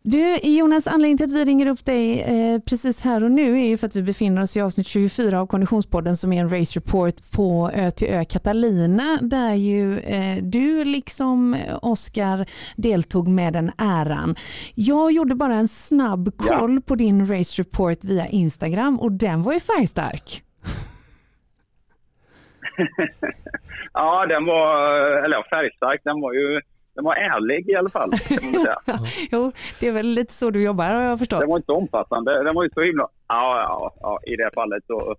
Du Jonas, anledningen till att vi ringer upp dig eh, precis här och nu är ju för att vi befinner oss i avsnitt 24 av Konditionspodden som är en race report på Ö till Ö Catalina där ju eh, du liksom Oskar deltog med den äran. Jag gjorde bara en snabb koll ja. på din race report via Instagram och den var ju färgstark. ja, den var, eller färgstark, den var ju den var ärlig i alla fall. jo, det är väl lite så du jobbar har jag förstått. Den var inte omfattande. Den var ju så himla... Ja, ja, ja i det fallet så...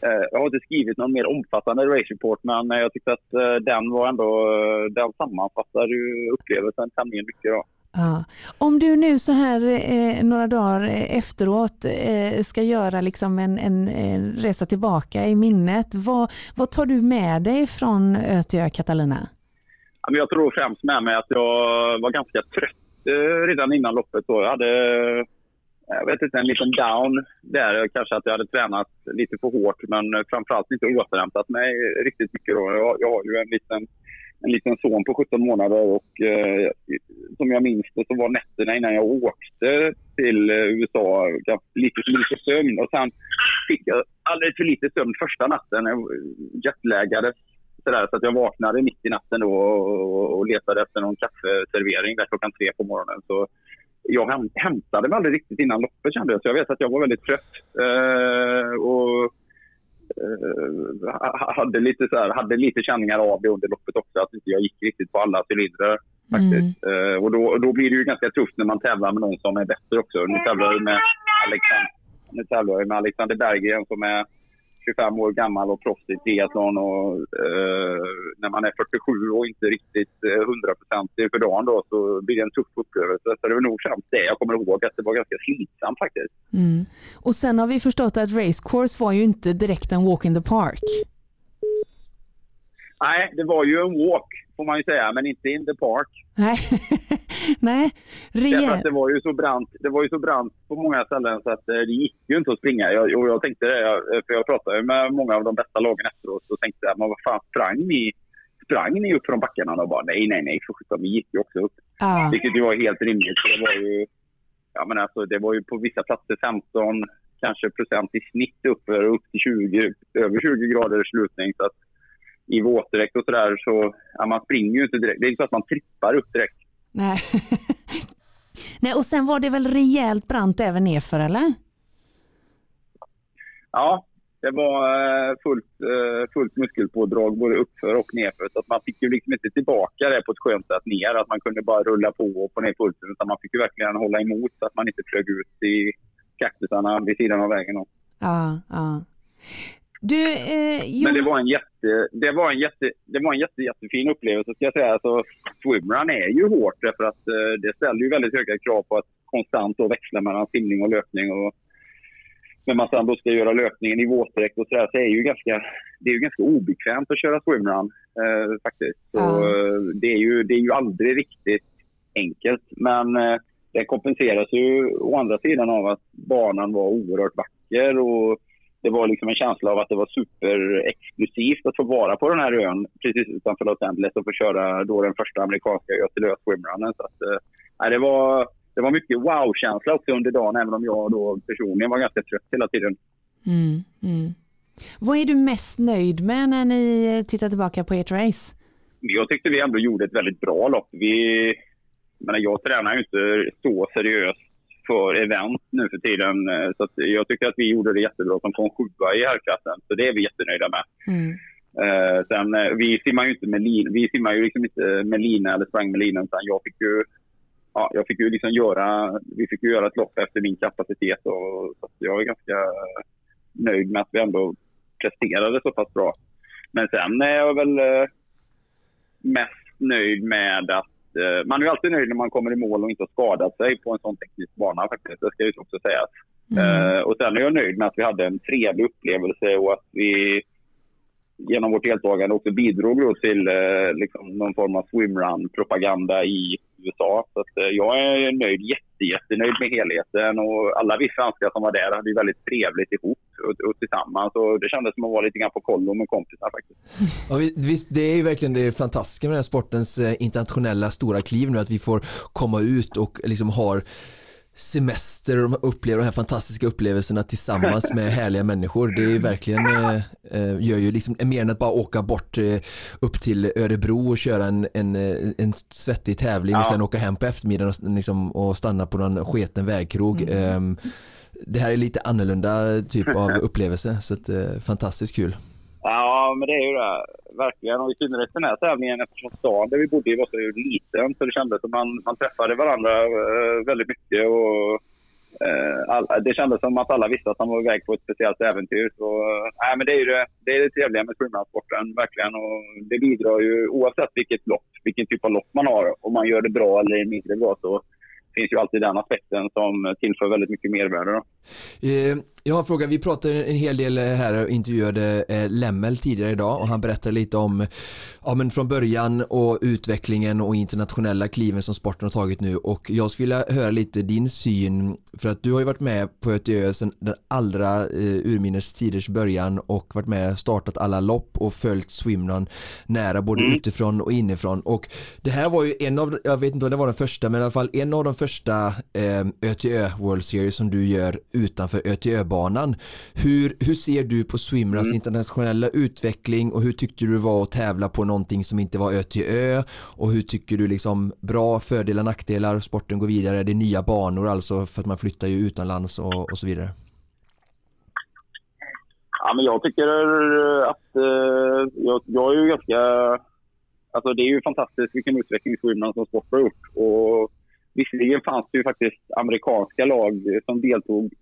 Eh, jag har inte skrivit någon mer omfattande race report, men jag tyckte att eh, den var ändå... Eh, den sammanfattar ju upplevelsen tämligen mycket. Då. Ja. Om du nu så här eh, några dagar efteråt eh, ska göra liksom en, en, en, resa tillbaka i minnet, vad, vad tar du med dig från Ö till Ö, Catalina? Jag tror främst med mig att jag var ganska trött eh, redan innan loppet. Jag hade jag vet inte, en liten down där. Kanske att jag hade tränat lite för hårt men framförallt inte återhämtat mig riktigt mycket. Då. Jag, jag har ju en liten, en liten son på 17 månader och eh, som jag minns det så var nätterna innan jag åkte till USA lite för lite sömn. Och sen fick jag alldeles för lite sömn första natten. Jag jetlaggades sådär, så att jag vaknade mitt i natten då och, och letade efter någon kaffeservering där klockan tre på morgonen. Så jag hämtade mig aldrig riktigt innan loppet kände jag. Så jag vet att jag var väldigt trött. Eh, och eh, hade, lite så här, hade lite känningar av det under loppet också. Att inte jag gick riktigt på alla cylindrar. Faktiskt. Mm. Eh, och då, då blir det ju ganska tufft när man tävlar med någon som är bättre också. Nu tävlar jag med Alexander, nu tävlar jag med Alexander Berggren som är 25 år gammal och proffs i triathlon och eh, när man är 47 och inte riktigt eh, hundraprocentig för dagen då så blir det en tuff upplevelse. Så det var nog främst det jag kommer ihåg att det var ganska slitsamt faktiskt. Mm. Och sen har vi förstått att racecourse var ju inte direkt en walk in the park. Nej, det var ju en walk får man ju säga, men inte in the park. Nej, Nej. Därför att det var ju så brant, det var ju så brant på många ställen så att eh, det gick ju inte att springa. Jag, och jag tänkte det, för jag pratade med många av de bästa lagen efteråt och tänkte men vad fan sprang ni? Sprang ni upp från backarna? Och bara nej, nej, nej, för sjutton, vi gick ju också upp. Ah. Vilket ju var helt rimligt. För det var ju, ja men alltså det var ju på vissa platser 15 kanske procent i snitt upp, upp till 20, över 20 grader slutning. Så att i våtdräkt och sådär så ja, man springer ju inte direkt. Det är inte så att man trippar upp direkt. Nej. Nej, och sen var det väl rejält brant även nerför eller? Ja, det var eh, fullt, eh, fullt muskelpådrag både uppför och nerför. Så att man fick ju liksom inte tillbaka det på ett skönt sätt ner. Att man kunde bara rulla på och få ner pulsen. Utan man fick ju verkligen hålla emot så att man inte flög ut i kaktusarna vid sidan av vägen. Ja, ja. Du, eh, Men det var en jätte, det var en jätte, det var en jätte, jättefin upplevelse ska jag säga. Alltså, swimrun är ju hårt därför att eh, det ställer ju väldigt höga krav på att konstant då växla mellan simning och löpning. Och, när man sen då ska göra löpningen i våtdräkt och sådär så är det ju ganska, det är ju ganska obekvämt att köra swimrun eh, faktiskt. Så, mm. det, är ju, det är ju aldrig riktigt enkelt. Men eh, det kompenseras ju å andra sidan av att banan var oerhört vacker och det var liksom en känsla av att det var superexklusivt att få vara på den här ön precis utanför Los Angeles och få köra då den första amerikanska ö till ö swimrunnen. Så att, eh, det, var, det var mycket wow-känsla också under dagen även om jag då personligen var ganska trött hela tiden. Mm, mm. Vad är du mest nöjd med när ni tittar tillbaka på ert race? Jag tyckte vi ändå gjorde ett väldigt bra lopp. Vi, men jag tränar ju inte så seriöst för event nu för tiden. Eh, så jag tycker att vi gjorde det jättebra som kom sjua i herrklassen. Så det är vi jättenöjda med. Mm. Uh, sen, uh, vi simmar ju inte med lina, vi simmar ju liksom inte med lina eller sprang med lina. Utan jag fick ju, ja, jag fick ju liksom göra, vi fick ju göra ett lopp efter min kapacitet. Och, så jag är ganska nöjd med att vi ändå presterade så pass bra. Men sen är jag väl mest nöjd med att eh, man är alltid nöjd när man kommer i mål och inte har skadat sig på en sån teknisk bana faktiskt. Det ska ju också sägas. Mm. Eh, och sen är jag nöjd med att vi hade en trevlig upplevelse och att vi genom vårt deltagande också bidrog till eh, liksom någon form av swimrun-propaganda i USA. Så att, eh, jag är nöjd, jätte, jättenöjd med helheten och alla vi svenskar som var där hade ju väldigt trevligt ihop och, och tillsammans och det kändes som att vara lite grann på kollo med kompisar faktiskt. Ja, visst, det är ju verkligen det fantastiska med den här sportens eh, internationella stora kliv nu att vi får komma ut och liksom har semester och upplever de här fantastiska upplevelserna tillsammans med härliga människor. Det är verkligen, eh, eh, gör ju liksom mer än att bara åka bort eh, upp till Örebro och köra en, en, eh, en svettig tävling ja. och sen åka hem på eftermiddagen och, liksom, och stanna på någon sketen vägkrog. Mm. Eh, det här är lite annorlunda typ av upplevelse så att, eh, fantastiskt kul. Ja, men det är ju det. Verkligen. Och i synnerhet den här tävlingen eftersom stan där vi bodde i var så liten så det kändes som man, man träffade varandra eh, väldigt mycket. Och, äh, all, det kändes som att alla visste att man var iväg på ett speciellt äventyr. Så, äh, men det är ju det, det, är det trevliga med swimrunsporten, verkligen. Och det bidrar ju oavsett vilket lopp, vilken typ av lopp man har, om man gör det bra eller mindre bra så finns ju alltid den aspekten som tillför väldigt mycket mervärde. Då. Eh, jag har en fråga, vi pratade en hel del här och intervjuade eh, Lemmel tidigare idag och han berättade lite om ja, men från början och utvecklingen och internationella kliven som sporten har tagit nu. Och jag skulle vilja höra lite din syn för att du har ju varit med på ÖTÖ sedan den allra eh, urminnes tiders början och varit med och startat alla lopp och följt swimrun nära både mm. utifrån och inifrån. Och det här var ju en av, jag vet inte om det var den första men i alla fall en av de första eh, ÖTÖ World Series som du gör utanför ÖTÖ banan. Hur, hur ser du på swimruns mm. internationella utveckling och hur tyckte du det var att tävla på någonting som inte var ö till ö och hur tycker du liksom bra fördelar, nackdelar, sporten går vidare, det är nya banor alltså för att man flyttar ju utomlands och, och så vidare. Ja, men jag tycker att eh, jag, jag, är ju ganska... Alltså det är ju fantastiskt vilken utveckling swimrun som sport har gjort. Och visserligen fanns det ju faktiskt amerikanska lag som deltog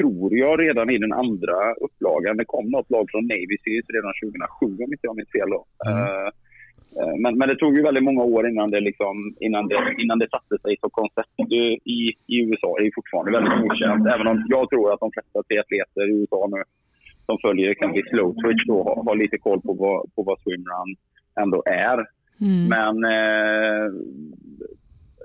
tror jag, redan i den andra upplagan. Det kom något lag från Navy Seals redan 2007 om inte jag minns fel. Då. Mm. Uh, men, men det tog ju väldigt många år innan det, liksom, innan det, innan det satte sig som koncept. I, I USA är det fortfarande väldigt okänt, även om jag tror att de flesta triatleter i USA nu som följer exempelvis slow twitch då har, har lite koll på vad, på vad swimrun ändå är. Mm. Men eh,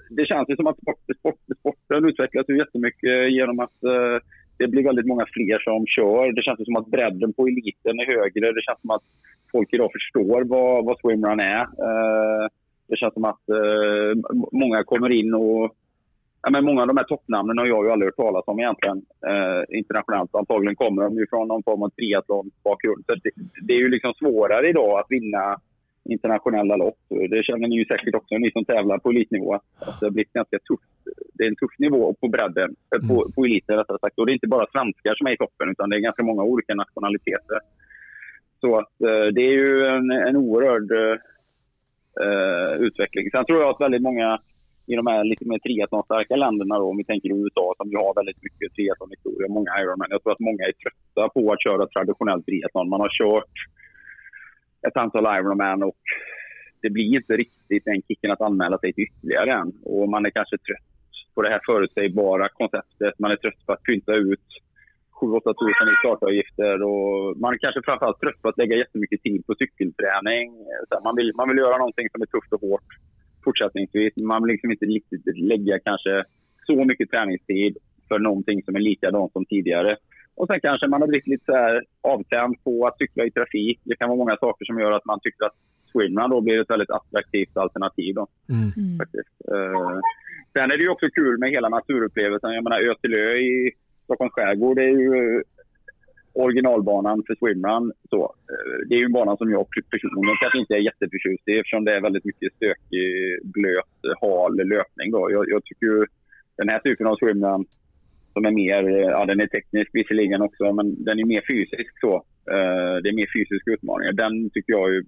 det känns ju som att sport, sport, sporten utvecklas ju jättemycket genom att eh, det blir väldigt många fler som kör. Det känns som att bredden på eliten är högre. Det känns som att folk idag förstår vad, vad swimrun är. Eh, det känns som att eh, många kommer in och ja, men många av de här toppnamnen har jag ju aldrig hört talas om egentligen eh, internationellt. Antagligen kommer de ju från någon form av triathlon-bakgrund. det, det, är ju liksom svårare idag att vinna internationella lopp. Det känner ni ju säkert också, ni som tävlar på elitnivå. Att det har blivit ganska tufft. Det är en tuff nivå på bredden, mm. på, på eliten rättare sagt. Och det är inte bara svenskar som är i toppen, utan det är ganska många olika nationaliteter. Så att eh, det är ju en, en oerhörd eh, utveckling. Sen tror jag att väldigt många i de här lite mer triathlonstarka länderna, då, om vi tänker USA som ju har väldigt mycket triathlonhistoria, många Ironman. Jag tror att många är trötta på att köra traditionell triathlon. Man har kört ett antal Ironman och det blir inte riktigt den kicken att anmäla sig till ytterligare än. Och man är kanske trött på det här förutsägbara konceptet. Man är trött på att pynta ut 7-8 tusen i startavgifter och man är kanske framförallt trött på att lägga jättemycket tid på cykelträning. Så man, vill, man vill göra någonting som är tufft och hårt fortsättningsvis. Man vill liksom inte riktigt lägga kanske så mycket träningstid för någonting som är likadant som tidigare. Och sen kanske man har blivit lite så här avtänd på att cykla i trafik. Det kan vara många saker som gör att man tycker att swimrun då blir ett väldigt attraktivt alternativ. Då, mm. mm. faktiskt. Uh, sen är det ju också kul med hela naturupplevelsen. Jag menar Ötelö i Stockholms skärgård är ju originalbanan för swimrun. Så, uh, det är ju en bana som jag personligen kanske inte är jätteförtjust i eftersom det är väldigt mycket stökig, blöt, hal löpning. Då. Jag, jag tycker ju den här typen av swimrun som är mer, eh, ja den är teknisk visserligen också, men den är mer fysisk så. Eh, det är mer fysiska utmaningar. Den tycker jag ju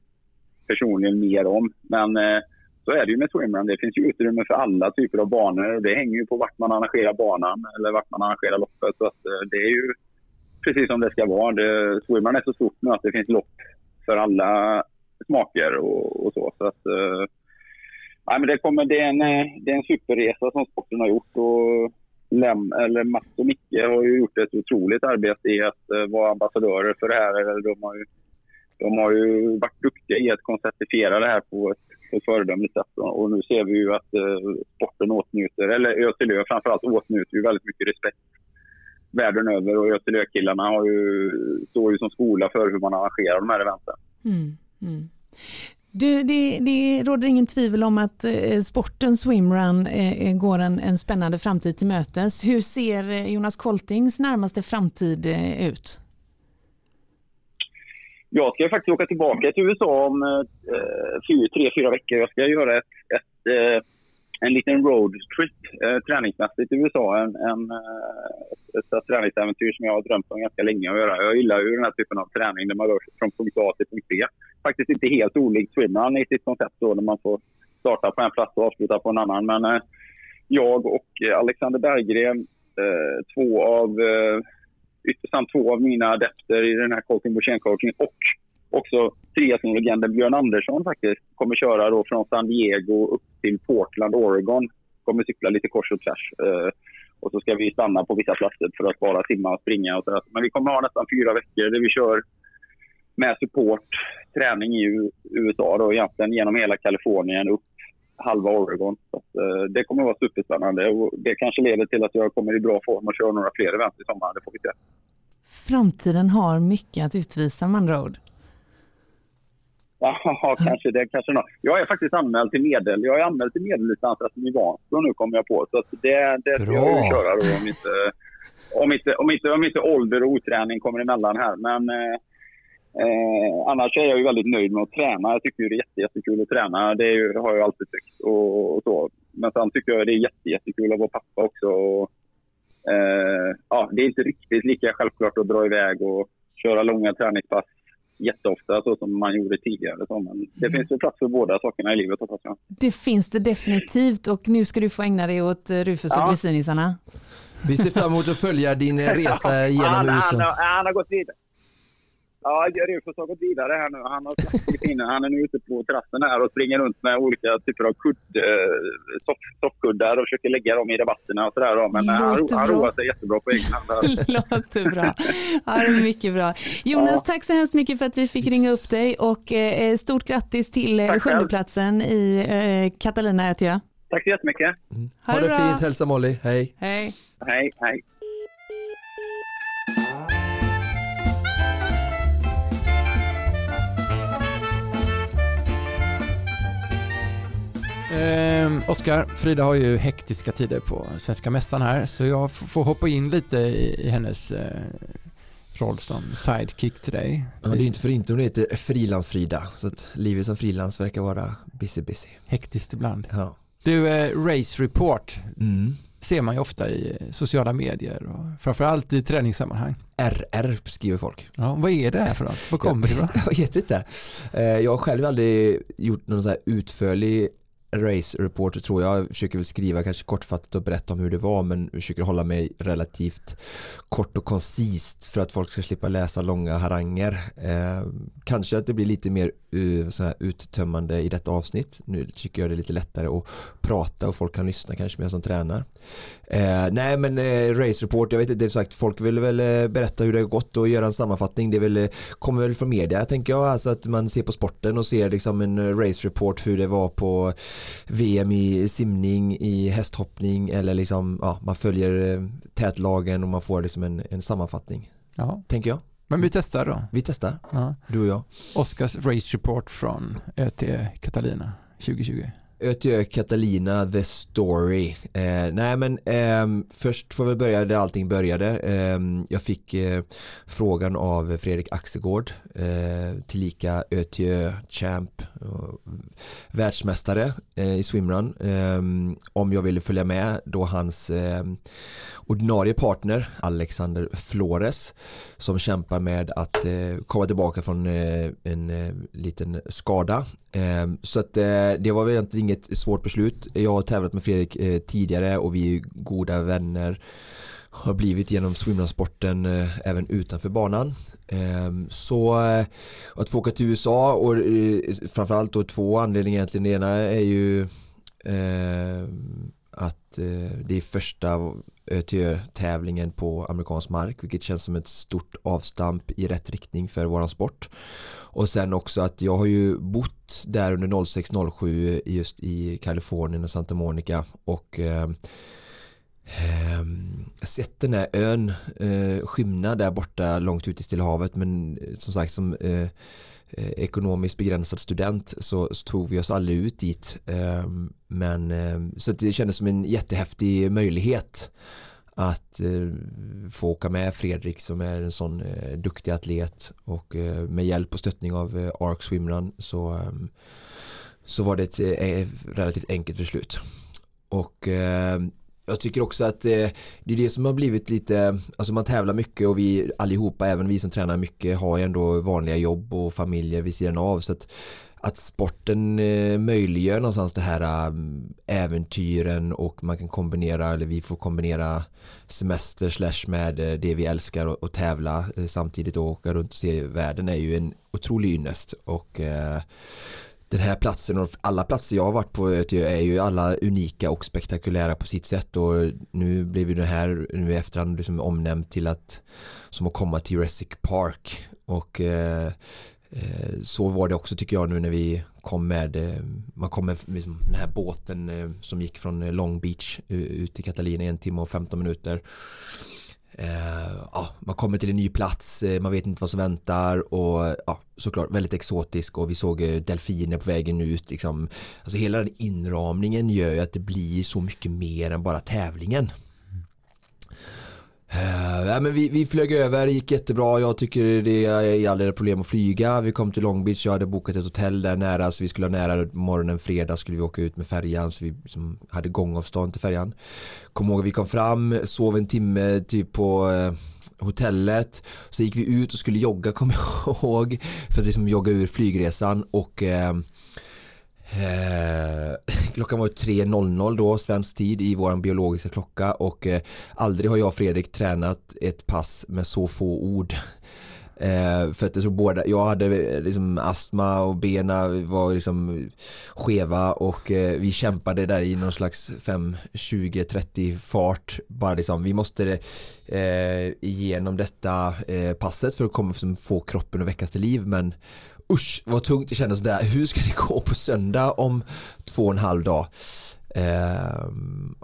personligen mer om. Men eh, så är det ju med swimrun. Det finns ju utrymme för alla typer av banor det hänger ju på vart man arrangerar banan eller vart man arrangerar loppet. Så att, eh, det är ju precis som det ska vara. Det, swimrun är så stort nu att det finns lopp för alla smaker och, och så. så att, eh, nej, men det, kommer, det, är en, eh, det är en superresa som sporten har gjort. Och, Lem, eller Mats och Micke har ju gjort ett otroligt arbete i att uh, vara ambassadörer för det här. De har, ju, de har ju varit duktiga i att konceptifiera det här på ett, på ett föredömligt sätt. Och nu ser vi ju att uh, sporten åtnjuter, eller Ötelö framförallt åtnjuter ju väldigt mycket respekt världen över. Och Ötelö-killarna har ju, står ju som skola för hur man arrangerar de här eventen. Mm, mm. Du, det, det råder ingen tvivel om att eh, sporten swimrun eh, eh går en, en spännande framtid till mötes. Hur ser eh, Jonas Koltings närmaste framtid eh, ut? Jag ska faktiskt åka tillbaka till USA om eh, eh tre, fyra veckor. Jag ska göra ett, ett eh, en liten roadtrip eh, träningsmässigt i USA. En, en, eh, ett, ett träningsäventyr som jag har drömt om ganska länge att göra. Jag gillar ju den här typen av träning där man rör sig från punkt A till punkt B. Faktiskt inte helt olikt swimrun i sitt koncept då, när man får starta på en plats och avsluta på en annan. Men eh, jag och Alexander Berggren, eh, två av eh, ytterst två av mina adepter i den här coaching och också triathlonlegenden Björn Andersson faktiskt kommer köra då från San Diego upp till Portland, Oregon. Kommer cykla lite kors och tvärs. Eh, och så ska vi stanna på vissa platser för att bara simma och springa och sådär. Men vi kommer ha nästan fyra veckor där vi kör med support, träning i USA då egentligen genom hela Kalifornien upp halva Oregon. Så att, eh, det kommer att vara superspännande och det kanske leder till att jag kommer i bra form och kör några fler event i sommar. Det får vi se. Framtiden har mycket att utvisa med andra ord. Ja, kanske det. Kanske något. Jag är faktiskt anmäld till medel. Jag är anmäld till medeldistansrassen i Vansbro nu kommer jag på. Så det, det ska jag köra då om inte, om, inte, om, inte, om inte ålder och oträning kommer emellan här. Men eh, eh, annars är jag ju väldigt nöjd med att träna. Jag tycker det är jätte, jättekul att träna. Det ju, har jag alltid tyckt. Och, och, så. Men sen tycker jag det är jätte, jättekul att vara pappa också. Och, eh, ja, det är inte riktigt lika självklart att dra iväg och köra långa träningspass jätteofta så som man gjorde tidigare. Så, men det mm. finns ju plats för båda sakerna i livet hoppas jag. Det finns det definitivt och nu ska du få ägna dig åt eh, Rufus och ja. Vi ser fram emot att följa din resa genom han, USA. Han, han har gått vidare. Ja, Rufus har gått vidare här nu. Han har in. Han är nu ute på terrassen här och springer runt med olika typer av kudd, eh, soff, soffkuddar och försöker lägga dem i rabatterna och sådär. Men eh, han, Låter han bra. roar sig jättebra på egen hand. Låter bra. Ja, det är mycket bra. Jonas, Ja. tack så hemskt mycket för att vi fick ringa upp dig och eh, stort grattis till eh, sjundeplatsen i eh, Catalina Ötjö. Tack så jättemycket. Ha Ha det det bra. fint, hälsa Molly, hej. Hej. Hej, hej. Eh, Oskar, Frida har ju hektiska tider på Svenska Mässan här, så jag får hoppa in lite i, i hennes eh, roll som sidekick till dig. Ja, det är inte för inte hon heter Frilans-Frida, så att livet som frilans verkar vara busy busy. Hektiskt ibland. Ja. Du, eh, Race Report Mm. ser man ju ofta i eh, sociala medier och framförallt i träningssammanhang. RR skriver folk. Ja, vad är det här för något? Vad kommer det ifrån? Jag vet inte. Eh, Jag har själv aldrig gjort någon sån här utförlig race reporter tror jag. Jag försöker väl skriva kanske kortfattat och berätta om hur det var men försöker hålla mig relativt kort och koncist för att folk ska slippa läsa långa haranger. Eh, kanske att det blir lite mer uh, så här uttömmande i detta avsnitt. Nu tycker jag det är lite lättare att prata och folk kan lyssna kanske mer som tränar. Eh, nej men eh, race report, jag vet inte, det är sagt folk vill väl eh, berätta hur det har gått och göra en sammanfattning. Det väl, eh, kommer väl från media tänker jag, alltså att man ser på sporten och ser liksom en race report hur det var på VM i simning, i hästhoppning eller liksom, ja, man följer eh, tätlagen och man får liksom en, en sammanfattning. Ja, Tänker jag. men vi testar då. Vi testar, Ja. du och jag. Oscars Race Report från ÖT Catalina 2020. Ötjö Catalina The Story. Eh, nej men eh, först får vi börja där allting började. Eh, jag fick eh, frågan av Fredrik Axegård, eh, tillika Ötjö Champ, och världsmästare eh, i swimrun, ehm, om jag ville följa med då hans ehm, ordinarie partner Alexander Flores som kämpar med att eh, komma tillbaka från eh, en eh, liten skada. Ehm, så att eh, det var väl egentligen inget svårt beslut. Jag har tävlat med Fredrik eh, tidigare och vi är goda vänner har blivit genom swimrunsporten eh, även utanför banan. Ehm, så att få åka till USA och framförallt då två anledningar egentligen. Det ena är ju att det är första ÖTÖ-tävlingen på amerikansk mark vilket känns som ett stort avstamp i rätt riktning för våran sport. Och sen också att jag har ju bott där under 06-07 just i Kalifornien och Santa Monica och eh, eh, sett den här ön eh, skymna där borta långt ut i Stilla havet men eh, som sagt som eh, eh, ekonomiskt begränsad student så, så tog vi oss aldrig ut dit. Eh, men eh, så att det kändes som en jättehäftig möjlighet att eh, få åka med Fredrik som är en sån eh, duktig atlet och eh, med hjälp och stöttning av eh, Ark Swimrun så, eh, så var det ett eh, eh relativt enkelt beslut. Och eh, jag tycker också att eh, det är det som har blivit lite, alltså man tävlar mycket och vi allihopa, även vi som tränar mycket, har ju ändå vanliga jobb och familjer vid sidan av. Så att, att sporten eh, möjliggör någonstans det här eh, äventyren och man kan kombinera, eller vi får kombinera semester slash med eh, det vi älskar och, och tävla eh, samtidigt och åka runt och se världen är ju en otrolig ynnest. Och eh, den här platsen och alla platser jag har varit på är ju alla unika och spektakulära på sitt sätt. Och nu blev ju det här nu i efterhand liksom omnämnt till att som att komma till Jurassic Park. Och eh, Eh, så var det också tycker jag nu när vi kom med eh, man kom med liksom, den här båten eh, som gick från Long Beach ut till Catalina en timme och 15 minuter ja, man kommer till en ny plats, man vet inte vad som väntar och ja, såklart väldigt exotisk och vi såg delfiner på vägen ut. Liksom. Alltså hela den inramningen gör ju att det blir så mycket mer än bara tävlingen. Eh, ja, men vi, vi flög över, det gick jättebra. Jag tycker det är aldrig problem att flyga. Vi kom till Long Beach, jag hade bokat ett hotell där nära så vi skulle ha nära morgonen fredag skulle vi åka ut med färjan så vi liksom hade gångavstånd till färjan. Kom ihåg vi kom fram, sov en timme typ på eh, hotellet. Så gick vi ut och skulle jogga kommer jag ihåg. För att liksom jogga ur flygresan och eh, Eh, klockan var 3.00 då, svensk tid i vår biologiska klocka och eh, aldrig har jag och Fredrik tränat ett pass med så få ord. Eh, för att det så båda, jag hade eh, liksom astma och benen var liksom skeva och eh, vi kämpade där i någon slags 5, 20, 30 fart. Bara liksom, vi måste eh, igenom detta eh, passet för att komma, liksom, få kroppen att väckas till liv men usch vad tungt det kändes där. Hur ska det gå på söndag om två och en halv dag? Eh,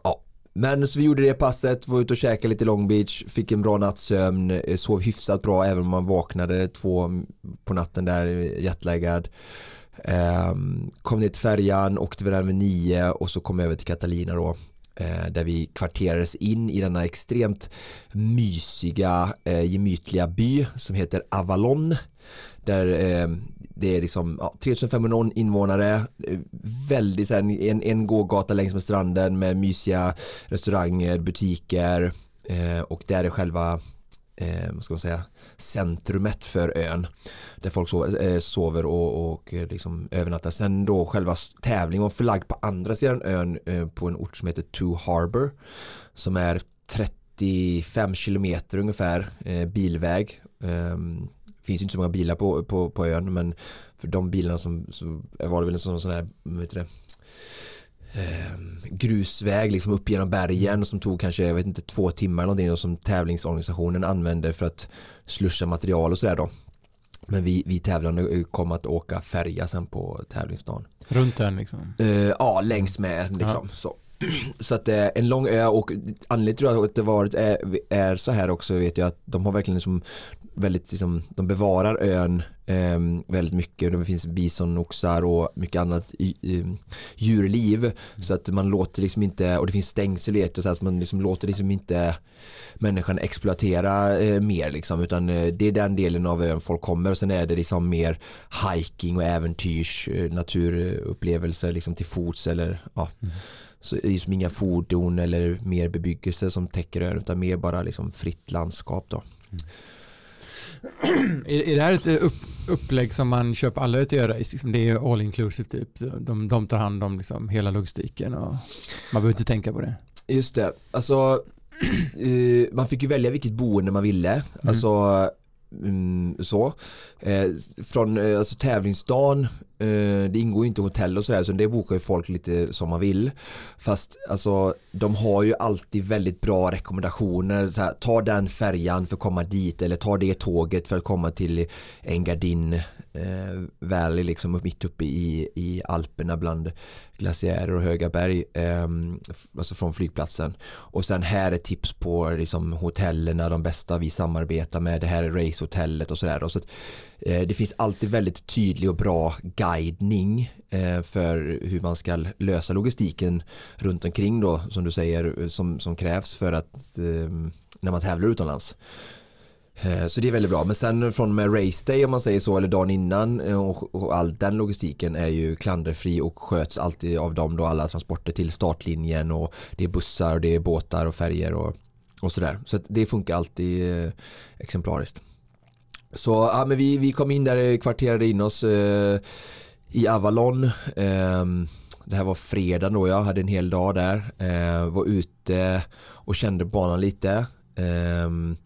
ja. Men så vi gjorde det passet, var ute och käkade lite Long Beach, fick en bra nattsömn, eh, sov hyfsat bra även om man vaknade två på natten där jetlaggad. Eh, kom ner till färjan, åkte vi där vid nio och så kom jag över till Catalina då eh, där vi kvarterades in i denna extremt mysiga, eh, gemytliga by som heter Avalon där eh, det är liksom ja, 3500 invånare, eh, väldigt så här, en, en gågata längs med stranden med mysiga restauranger, butiker eh, och där är själva eh, vad ska man säga, centrumet för ön där folk sover, eh, sover och, och eh, liksom övernattar. Sen då själva tävlingen var förlagd på andra sidan ön eh, på en ort som heter Two Harbor som är 35 kilometer ungefär eh, bilväg ehm, finns ju inte så många bilar på, på, på ön men för de bilarna som så var det väl en sån, sån här, vet det, eh, grusväg liksom upp genom bergen som tog kanske, jag vet inte, två timmar någonting och som tävlingsorganisationen använde för att slusha material och sådär då. Men vi, vi tävlande kom att åka färja sen på tävlingsdagen. Runt ön liksom? Eh, ja, längs med liksom. Ja. Så. Så att eh, en lång ö och anledningen till att det varit är, är så här också vet jag att de har verkligen liksom väldigt liksom, de bevarar ön eh, väldigt mycket. Det finns bisonoxar och mycket annat djurliv. Mm. Så att man låter liksom inte, och det finns stängsel och så, här, så man liksom låter liksom inte människan exploatera eh, mer liksom. Utan eh, det är den delen av ön folk kommer. Och sen är det liksom mer hiking och äventyrs eh, naturupplevelser liksom till fots eller ja. Mm. Så det är liksom inga fordon eller mer bebyggelse som täcker ön utan mer bara liksom fritt landskap då. Mm är, är det här ett upp, upplägg som man köper alla göra? Liksom det är all inclusive typ. De, de tar hand om liksom hela logistiken och man behöver inte tänka på det. Just det, alltså uh, man fick ju välja vilket boende man ville. Mm. Alltså Mm, så. Eh, från eh, alltså, tävlingsdagen, eh, Eh, det ingår ju inte hotell och sådär så det bokar ju folk lite som man vill. Fast alltså de har ju alltid väldigt bra rekommendationer. Så här, ta den färjan för att komma dit eller ta det tåget för att komma till Engadin eh, Valley liksom mitt uppe i, i Alperna bland glaciärer och höga berg eh, alltså från flygplatsen och sen här är tips på liksom hotellerna de bästa vi samarbetar med det här är racehotellet och sådär så Eh, det finns alltid väldigt tydlig och bra guidning eh, för hur man ska lösa logistiken runt omkring då som du säger eh, som, som krävs för att ehm, när man tävlar utomlands så det är väldigt bra. Men sen från och med race day om man säger så eller dagen innan och, och all den logistiken är ju klanderfri och sköts alltid av dem då alla transporter till startlinjen och det är bussar och det är båtar och färger och, och sådär. Så det funkar alltid exemplariskt. Så ja, men vi, vi kom in där, eh, kvarterade in oss eh, i Avalon. Eh, det här var fredag då jag hade en hel dag där. Eh, var ute och kände banan lite. Ehm,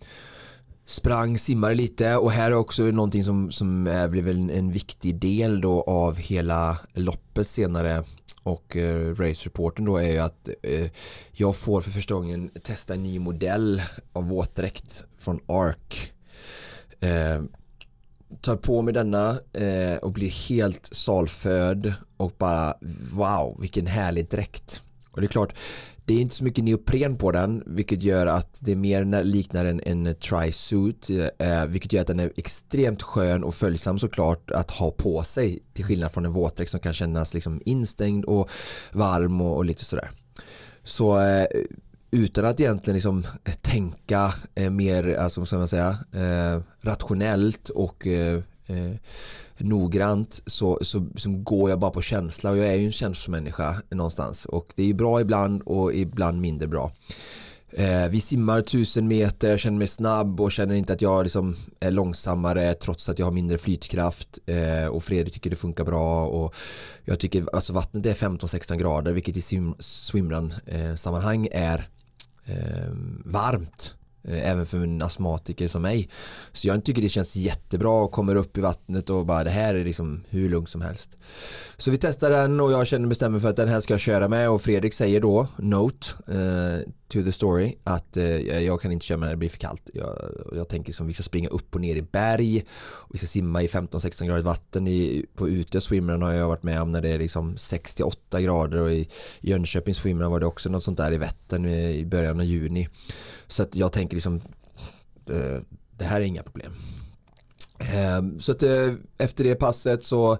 sprang, simmade lite och här är också någonting som, som är, blev en, en viktig del då av hela loppet senare och eh, race-reporten då är ju att eh, jag får för första gången testa en ny modell av våtdräkt från ARK. Eh, tar på mig denna eh, och blir helt salfödd och bara wow vilken härlig dräkt. Och det är klart det är inte så mycket neopren på den vilket gör att det mer liknar en, en tri-suit eh, vilket gör att den är extremt skön och följsam såklart att ha på sig till skillnad från en våtdräkt som kan kännas liksom instängd och varm och, och lite sådär. Så eh, utan att egentligen liksom eh, tänka eh, mer, alltså, ska man säga, eh, rationellt och eh, eh, noggrant så, så, så går jag bara på känsla. Och jag är ju en känslomänniska någonstans. Och det är bra ibland och ibland mindre bra. Eh, vi simmar tusen meter, jag känner mig snabb och känner inte att jag liksom är långsammare trots att jag har mindre flytkraft. Eh, och Fredrik tycker det funkar bra och jag tycker alltså vattnet är 15-16 grader vilket i swimrun eh, sammanhang är eh, varmt eh, även för en astmatiker som mig. Så jag tycker det känns jättebra och kommer upp i vattnet och bara det här är liksom hur lugnt som helst. Så vi testar den och jag känner bestämmer för att den här ska jag köra med och Fredrik säger då, note eh, to the story, att eh, jag kan inte köra med när det blir för kallt. Jag, jag tänker som vi ska springa upp och ner i berg och vi ska simma i 15-16 grader vatten i, på ute swimrun har jag varit med om när det är liksom 68 grader och i Jönköping swimrun var det också något sånt där i Vättern i början av juni. Så att jag tänker liksom det, det här är inga problem. Eh, så att eh, efter det passet så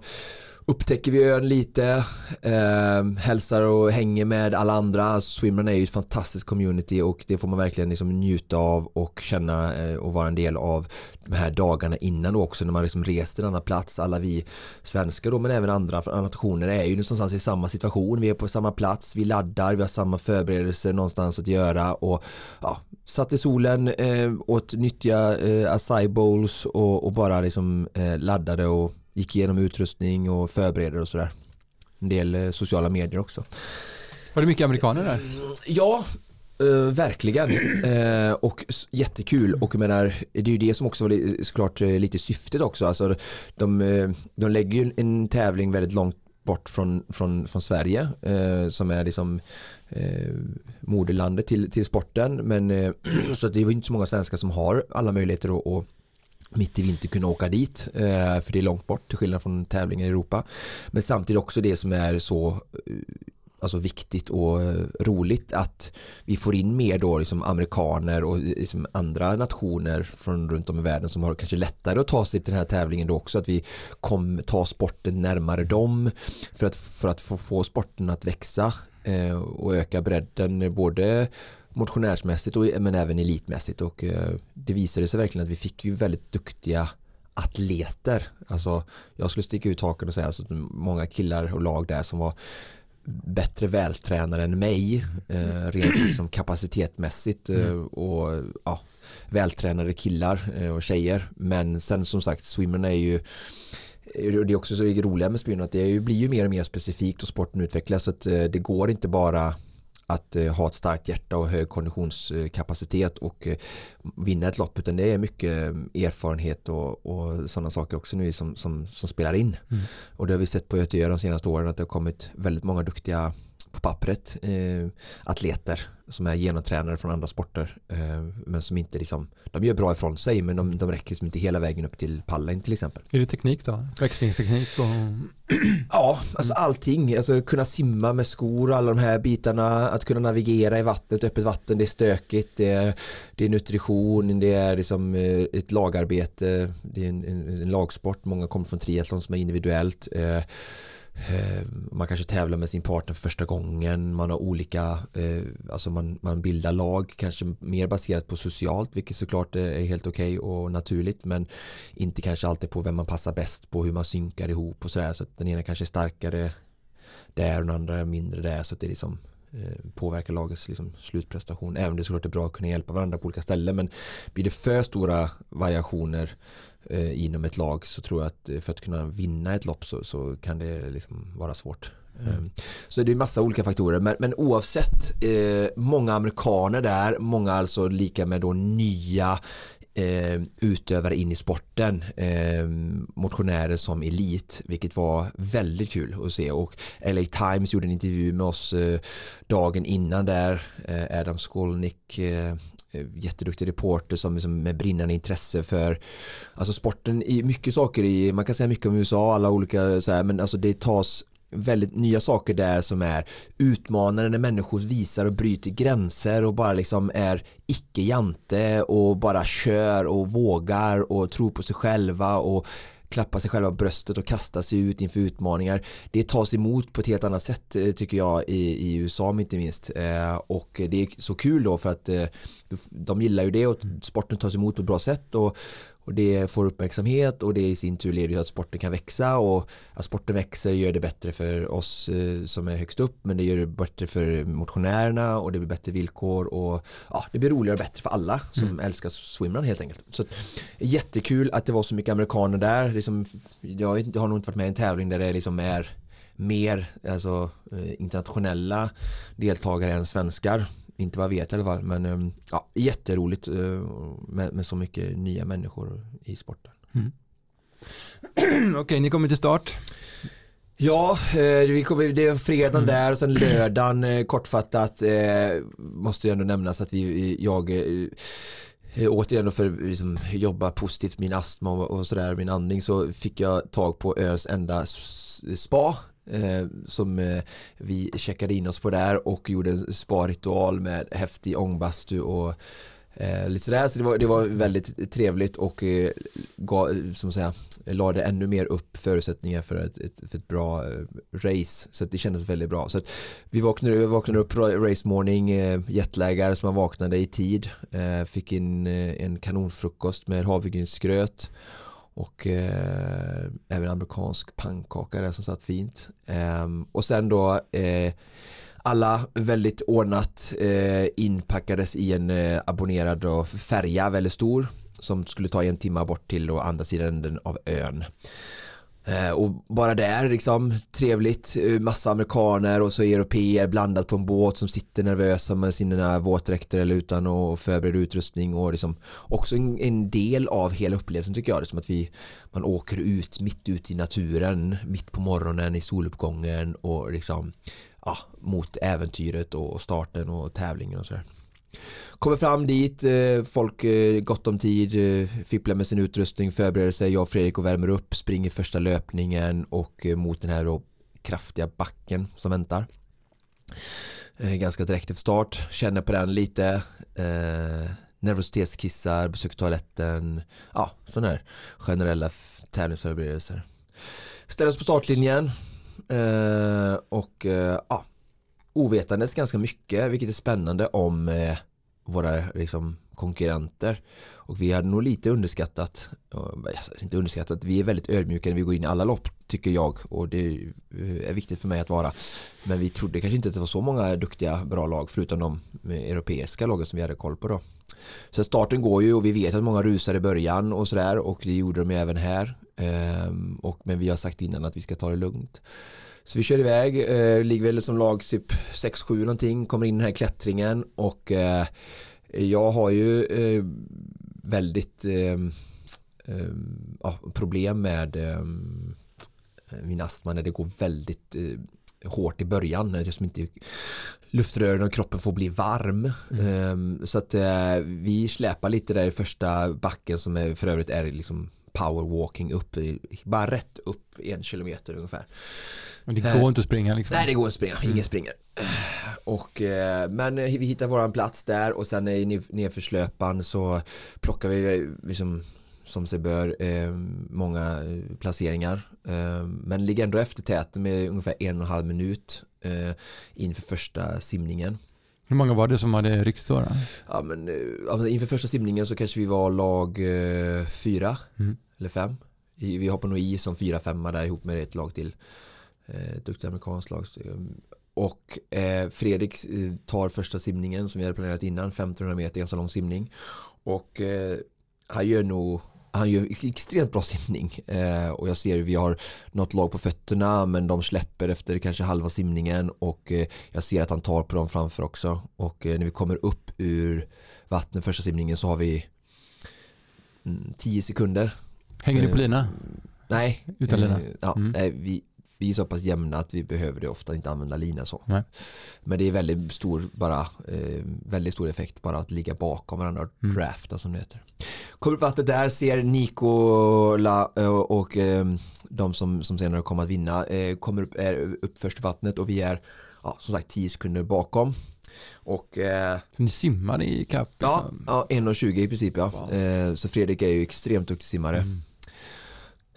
upptäcker vi ön lite, eh, hälsar och hänger med alla andra. Alltså, Swimrun är ju ett fantastiskt community och det får man verkligen liksom njuta av och känna eh, och vara en del av de här dagarna innan då också när man liksom reser till en annan plats. Alla vi svenskar då men även andra nationer är ju någonstans i samma situation. Vi är på samma plats, vi laddar, vi har samma förberedelser någonstans att göra och ja, satt i solen, eh, åt nyttiga eh, acai bowls och, och bara liksom eh, laddade och gick igenom utrustning och förbereder och sådär. En del eh, sociala medier också. Var det mycket amerikaner där? Ja, Uh, verkligen. Uh, och jättekul och jag menar det är ju det som också var såklart lite syftet också. Alltså, de, de lägger ju en tävling väldigt långt bort från, från, från Sverige uh, som är liksom moderlandet till, till sporten. Men så det var inte så många svenskar som har alla möjligheter att, att mitt i vinter kunna åka dit eh, för det är långt bort till skillnad från tävlingar i Europa. Men samtidigt också det som är så eh, alltså viktigt och eh, roligt att vi får in mer då liksom amerikaner och liksom andra nationer från runt om i världen som har kanske lättare att ta sig till den här tävlingen då också att vi kommer ta sporten närmare dem för att, för att få, få sporten att växa och öka bredden både motionärsmässigt och, men även elitmässigt och eh, det visade sig verkligen att vi fick ju väldigt duktiga atleter. Alltså jag skulle sticka ut taken och säga att många killar och lag där som var bättre vältränade än mig eh, rent liksom kapacitetmässigt eh, mm. och ja, vältränade killar eh, och tjejer men sen som sagt swimmen är ju det är också så roliga med sprinten att det blir ju mer och mer specifikt och sporten utvecklas så att eh, det går inte bara att eh, ha ett starkt hjärta och hög konditionskapacitet och eh, vinna ett lopp utan det är mycket eh, erfarenhet och, och sådana saker också nu som, som, som spelar in. Mm. Och det har vi sett på Göteborg de senaste åren att det har kommit väldigt många duktiga på pappret eh, atleter som är genomtränade från andra sporter eh, men som inte liksom, de gör bra ifrån sig men de, de räcker liksom inte hela vägen upp till pallen till exempel. Är det teknik då? Växlingsteknik? Och... ja, alltså allting. Alltså kunna simma med skor och alla de här bitarna. Att kunna navigera i vattnet, öppet vatten, det är stökigt. Det är, det är nutrition, det är liksom eh, ett lagarbete. Det är en, en, en lagsport. Många kommer från triathlon som är individuellt. Eh, man kanske tävlar med sin partner för första gången, man har olika, alltså man, man bildar lag, kanske mer baserat på socialt, vilket såklart är helt okej okay och naturligt, men inte kanske alltid på vem man passar bäst på, hur man synkar ihop och sådär, så att den ena kanske är starkare där och den andra är mindre där, så att det liksom eh, påverkar lagets liksom, slutprestation. Även om det såklart är bra att kunna hjälpa varandra på olika ställen. Men blir det för stora variationer eh, inom ett lag så tror jag att eh, för att kunna vinna ett lopp så, så kan det liksom vara svårt. Mm. Ehm, så det är massa olika faktorer men, men oavsett eh, många amerikaner där, många alltså lika med då nya eh, utövare in i sporten, eh, motionärer som elit, vilket var väldigt kul att se och LA Times gjorde en intervju med oss eh, dagen innan där, eh, Adam Skolnick eh, eh, jätteduktig reporter som liksom med brinnande intresse för alltså sporten i mycket saker i, man kan säga mycket om USA, alla olika så här, men alltså det tas väldigt nya saker där som är utmanande när människor visar och bryter gränser och bara liksom är icke jante och bara kör och vågar och tror på sig själva och klappa sig själva på bröstet och kasta sig ut inför utmaningar. Det tas emot på ett helt annat sätt eh, tycker jag i, i USA inte minst. Eh, och det är så kul då för att eh, de gillar ju det och sporten tas emot på ett bra sätt och och det får uppmärksamhet och det i sin tur leder till att sporten kan växa och att sporten växer gör det bättre för oss eh, som är högst upp men det gör det bättre för motionärerna och det blir bättre villkor och ja, det blir roligare och bättre för alla som mm. älskar swimrun helt enkelt. Så jättekul att det var så mycket amerikaner där. Liksom, jag har nog inte varit med i en tävling där det liksom är mer alltså, eh, internationella deltagare än svenskar. Inte vad jag vet i alla fall men ehm, ja, jätteroligt eh, med, med så mycket nya människor i sporten. Mm. Okej, okay, ni kommer till start. Ja, eh, vi kommer, det är fredagen mm. där och sen lördagen kortfattat måste ju ändå nämnas att vi, jag återigen för att liksom, jobba positivt min astma och, och sådär, min andning så fick jag tag på öns enda spa eh, Eh, som eh, vi checkade in oss på där och gjorde en sparritual med häftig ångbastu och eh, lite sådär. Så det var, det var väldigt trevligt och eh, gav, som säga, lade ännu mer upp förutsättningar för ett, ett, för ett bra eh, race. Så det kändes väldigt bra. Så vi vaknade, vaknade upp race morning eh, jetlaggare som man vaknade i tid eh, fick in eh, en kanonfrukost med havregrynsgröt och eh, även amerikansk pannkaka där som satt fint. Eh, och sen då eh, alla väldigt ordnat eh, inpackades i en eh, abonnerad och färja väldigt stor som skulle ta en timme bort till och andra sidan av ön. Eh, och bara där liksom trevligt, eh, massa amerikaner och så europeer blandat på en båt som sitter nervösa med sina våtdräkter eller utan och förbereder utrustning och liksom också en, en, del av hela upplevelsen tycker jag. Det är som att vi, man åker ut mitt ut i naturen, mitt på morgonen i soluppgången och liksom ja, mot äventyret och starten och tävlingen och sådär. Kommer fram dit, eh, folk eh, gott om tid, eh, fipplar med sin utrustning, förbereder sig, jag och Fredrik och värmer upp, springer första löpningen och mot den här då kraftiga backen som väntar. Ganska direkt efter start, känner på den lite, eh, nervositetskissar, besöker toaletten, ja sådana här generella tävlingsförberedelser. Ställer oss på startlinjen eh, och eh, ja, ovetandes ganska mycket vilket är spännande om eh, våra liksom, konkurrenter. Och vi hade nog lite underskattat inte underskattat, vi är väldigt ödmjuka när vi går in i alla lopp tycker jag. Och det är eh, viktigt för mig att vara. Men vi trodde kanske inte att det var så många duktiga bra lag förutom de eh, europeiska lagen som vi hade koll på då. Så starten går ju och vi vet att många rusar i början och sådär och det gjorde de även här. Ehm, och, men vi har sagt innan att vi ska ta det lugnt så vi kör iväg, eh, ligger väl som lag typ 6-7 någonting, kommer in i den här klättringen och eh, jag har ju eh, väldigt eh, eh, ja, problem med eh, min astma när det går väldigt hårt i början när som inte luftrören och kroppen får bli varm mm. så att vi släpar lite där i första backen som är, för övrigt är liksom powerwalking upp, bara rätt upp en kilometer ungefär. Men det går eh, inte att springa liksom? Nej det går inte att springa, mm. ingen springer. Och, eh, men vi hittar våran plats där och sen i nedförslöpan så plockar vi liksom som sig bör eh, många placeringar men ligger ändå efter täten med ungefär en och en halv minut inför första simningen. Hur många var det som hade ryckt då? Ja, men, alltså, inför första simningen så kanske vi var lag fyra mm. eller fem. Vi hoppade nog i som fyra, femma där ihop med ett lag till eh, duktig amerikansk lag. Och eh, Fredrik eh, tar första simningen som vi hade planerat innan, 1500 meter, ganska lång simning. Och eh, han gör nog han gör extremt bra simning eh, och jag ser vi har något lag på fötterna men de släpper efter kanske halva simningen och eh, jag ser att han tar på dem framför också och eh, när vi kommer upp ur vattnet första simningen så har vi 10 mm, sekunder. Hänger ni på lina? Nej, utan lina? ja, mm. vi, vi är så pass jämna att vi behöver det ofta inte använda lina så. Nej. Men det är väldigt stor, bara, eh, väldigt stor effekt bara att ligga bakom varandra och mm. drafta som det heter. Kommer upp vattnet där, ser Nikola eh, och, eh, de som, som senare kommer att vinna eh, kommer upp, är upp först i vattnet och vi är ja, som sagt 10 sekunder bakom. Och, eh, ni simmar i kapp? Liksom. Ja, ja 1.20 i princip ja. Wow. Så Fredrik är ju extremt duktig simmare. Mm.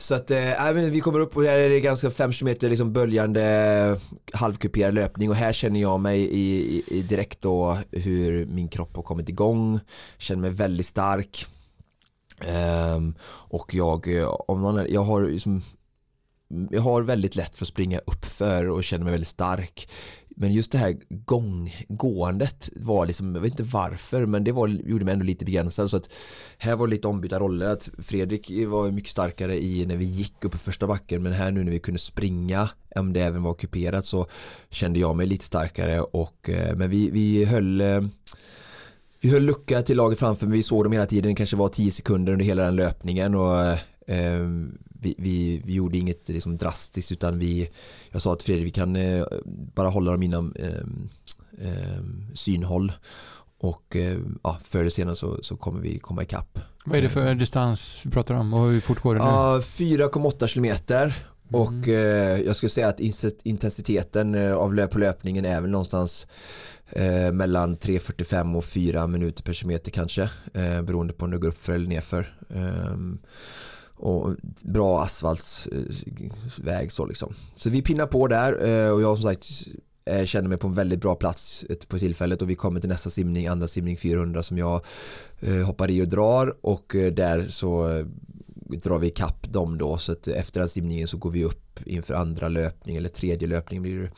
Så att äh, vi kommer upp och här är det ganska 5 km liksom böljande halvkuperad löpning och här känner jag mig i, i, i, direkt då hur min kropp har kommit igång. Känner mig väldigt stark. Um, och jag, eh, om någon, jag har liksom jag har väldigt lätt för att springa uppför och känner mig väldigt stark. Men just det här gånggåendet var liksom, jag vet inte varför, men det var, gjorde mig ändå lite begränsad. Så att här var det lite ombytta roller. Att Fredrik var mycket starkare i när vi gick upp i första backen, men här nu när vi kunde springa, om det även var kuperat, så kände jag mig lite starkare. Och, eh, men vi, vi höll eh, vi höll lucka till laget framför men vi såg dem hela tiden, det kanske var 10 sekunder under hela den löpningen och eh, vi, vi, vi, gjorde inget liksom, drastiskt utan vi, jag sa till Fredrik vi kan eh, bara hålla dem inom eh, eh synhåll och eh, ja, förr eller senare så, så kommer vi komma ikapp. Vad är det för distans vi pratar om och hur fort går det nu? Ja, 4,8 kilometer mm. och eh, jag skulle säga att intensiteten eh, av löp på löpningen är väl någonstans eh, mellan 3.45 och 4 minuter per kilometer kanske eh, beroende på om du går upp för eller nerför. Och bra asfaltsväg så liksom. Så vi pinnar på där eh, och jag som sagt eh, känner mig på en väldigt bra plats på tillfället och vi kommer till nästa simning, andra simning 400 som jag eh, hoppar i och drar och där så drar vi kapp dem då så att efter den simningen så går vi upp inför andra löpning eller tredje löpning blir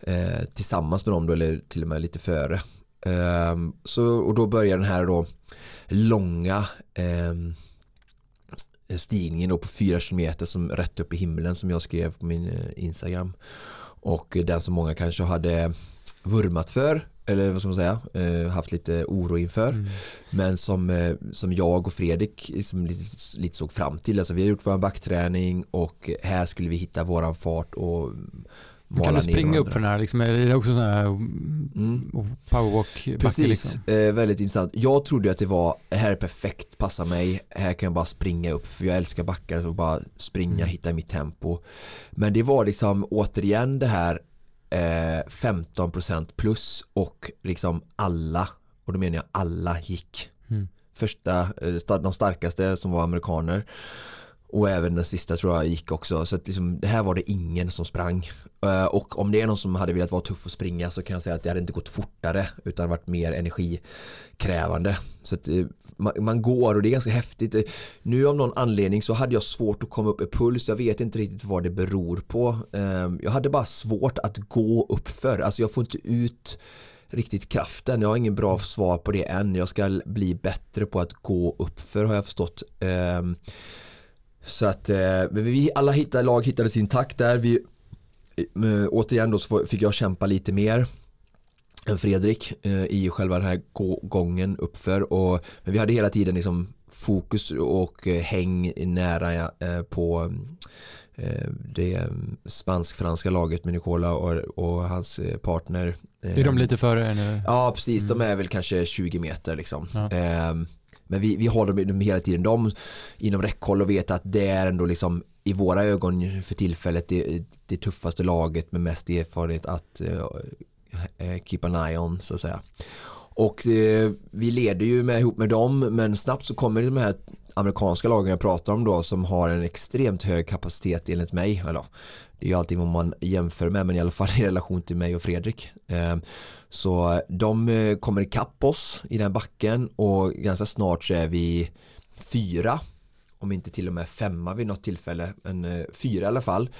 det tillsammans med dem då eller till och med lite före. Ehm, så, och då börjar den här då långa ehm, stigningen då på 4 km som rätt upp i himlen som jag skrev på min eh, Instagram. Och den som många kanske hade vurmat för eller vad ska man säga, eh, haft lite oro inför. Mm. Men som, eh, som jag och Fredrik liksom lite, lite såg fram till. Alltså vi har gjort vår backträning och här skulle vi hitta våran fart och kan du springa upp för den här? Liksom, är det också sån här mm. powerwalk Precis, liksom? eh, väldigt intressant. Jag trodde att det var, här är perfekt, passar mig, här kan jag bara springa upp för jag älskar backar så bara springa, mm. hitta mitt tempo. Men det var liksom återigen det här eh, 15% plus och liksom alla, och då menar jag alla gick. Mm. Första, eh, de starkaste som var amerikaner och även den sista tror jag gick också. Så att liksom, det här var det ingen som sprang. Eh, och om det är någon som hade velat vara tuff och springa så kan jag säga att det hade inte gått fortare utan varit mer energikrävande. Så att eh, man går och det är ganska häftigt. Eh, nu av någon anledning så hade jag svårt att komma upp i puls. Jag vet inte riktigt vad det beror på. Ehm, jag hade bara svårt att gå uppför. Alltså jag får inte ut riktigt kraften. Jag har ingen bra svar på det än. Jag ska bli bättre på att gå uppför har jag förstått. Ehm, så att eh, vi alla hittade, lag hittade sin takt där. Vi, återigen då så fick jag kämpa lite mer än Fredrik eh, i själva den här gången uppför. Och, men vi hade hela tiden liksom fokus och eh, häng nära eh, på eh, det spansk-franska laget med Nicola och, och hans partner. Är de lite före nu? Ja, precis. Mm. De är väl kanske 20 meter liksom. Ja. Men vi, vi håller dem hela tiden de inom räckhåll och vet att det är ändå liksom i våra ögon för tillfället det, det tuffaste laget med mest erfarenhet att eh, eh, keep an eye on så att säga. Och eh, vi leder ju med, ihop med dem men snabbt så kommer de här amerikanska lagen jag pratar om då som har en extremt hög kapacitet enligt mig. Eller, det är ju alltid vad man jämför med men i alla fall i relation till mig och Fredrik. Eh, så de eh, kommer ikapp oss i den backen och ganska snart så är vi fyra om inte till och med femma vid något tillfälle men eh, fyra i alla fall.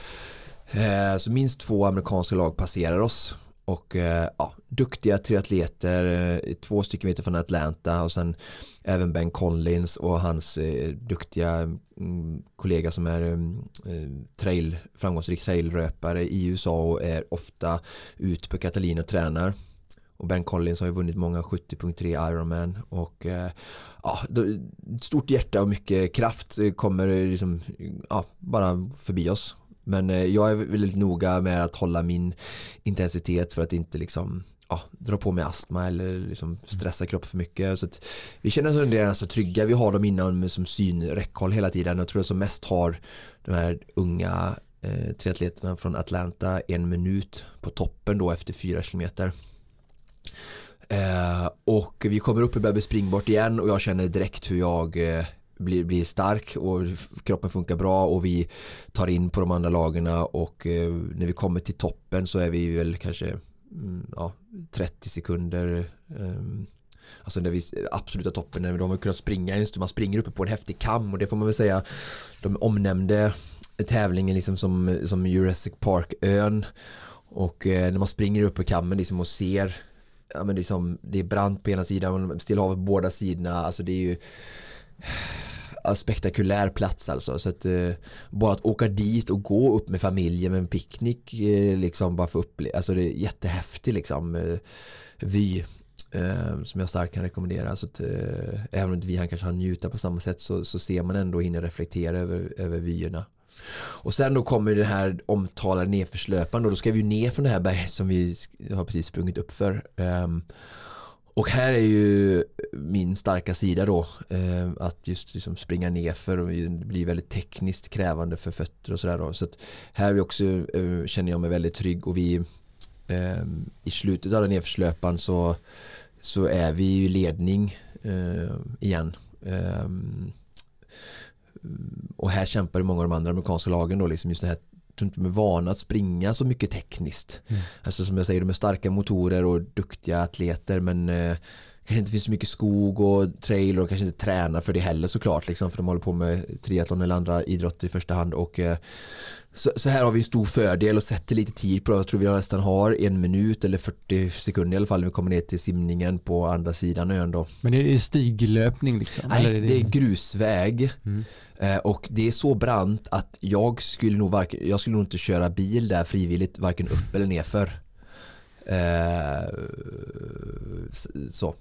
Eh, så minst två amerikanska lag passerar oss och eh, ja, duktiga triatleter, eh, två stycken vet från Atlanta och sen även Ben Collins och hans eh, duktiga mm, kollega som är mm, eh, trail, framgångsrik trailröpare i USA och är ofta ute på Catalina och tränar. Och Ben Collins har ju vunnit många 70.3 Ironman och eh, ja, stort hjärta och mycket kraft kommer eh, liksom, ja, bara förbi oss men eh, jag är väldigt noga med att hålla min intensitet för att inte liksom ja, dra på mig astma eller liksom stressa kroppen för mycket. Så vi känner oss under så trygga. Vi har dem inom som synräckhåll hela tiden. Jag tror att som mest har de här unga eh, triatleterna från Atlanta en minut på toppen då efter fyra kilometer. Eh, och vi kommer upp i Bebbe springbort igen och jag känner direkt hur jag eh, blir, blir stark och kroppen funkar bra och vi tar in på de andra lagarna och eh, när vi kommer till toppen så är vi väl kanske mm, ja, 30 sekunder ehm, Alltså när vi, absoluta toppen, när de har kunnat springa man springer uppe på en häftig kam och det får man väl säga, de omnämnde tävlingen liksom som, som Jurassic Park-ön och eh, när man springer upp på kammen liksom och ser ja, men liksom, det är brant på ena sidan och Stilla havet på båda sidorna, alltså det är ju spektakulär plats alltså. Så att, eh, bara att åka dit och gå upp med familjen med en picknick eh, liksom bara för uppleva, alltså det är jättehäftig liksom eh, vy eh, som jag starkt kan rekommendera. Så att, eh, även om inte vi han kanske har njuta på samma sätt så, så ser man ändå hinner reflektera över, över vyerna. Och sen då kommer det här omtalade nedförslöpan och då ska vi ner från det här berget som vi har precis sprungit upp för. Ehm, och här är ju min starka sida då ehm, att just liksom springa nerför och det blir väldigt tekniskt krävande för fötter och sådär. Så att här är också, eh, känner jag mig väldigt trygg och vi ehm, i slutet av den nedförslöpan så, så är vi i ledning eh, igen. Och här kämpar många av de andra amerikanska lagen då liksom just det här tror inte de är vana att springa så mycket tekniskt. Mm. Alltså som jag säger, de är starka motorer och duktiga atleter men eh, kanske inte finns så mycket skog och trail och kanske inte tränar för det heller såklart liksom för de håller på med triathlon eller andra idrotter i första hand och eh, så, så, här har vi en stor fördel och sätter lite tid på det. Jag tror vi nästan har en minut eller 40 sekunder i alla fall när vi kommer ner till simningen på andra sidan ön då. Men det är stiglöpning liksom? Nej, är det... det... är grusväg mm. Eh, och det är så brant att jag skulle nog varken, jag skulle nog inte köra bil där frivilligt varken upp eller nerför. Eh, så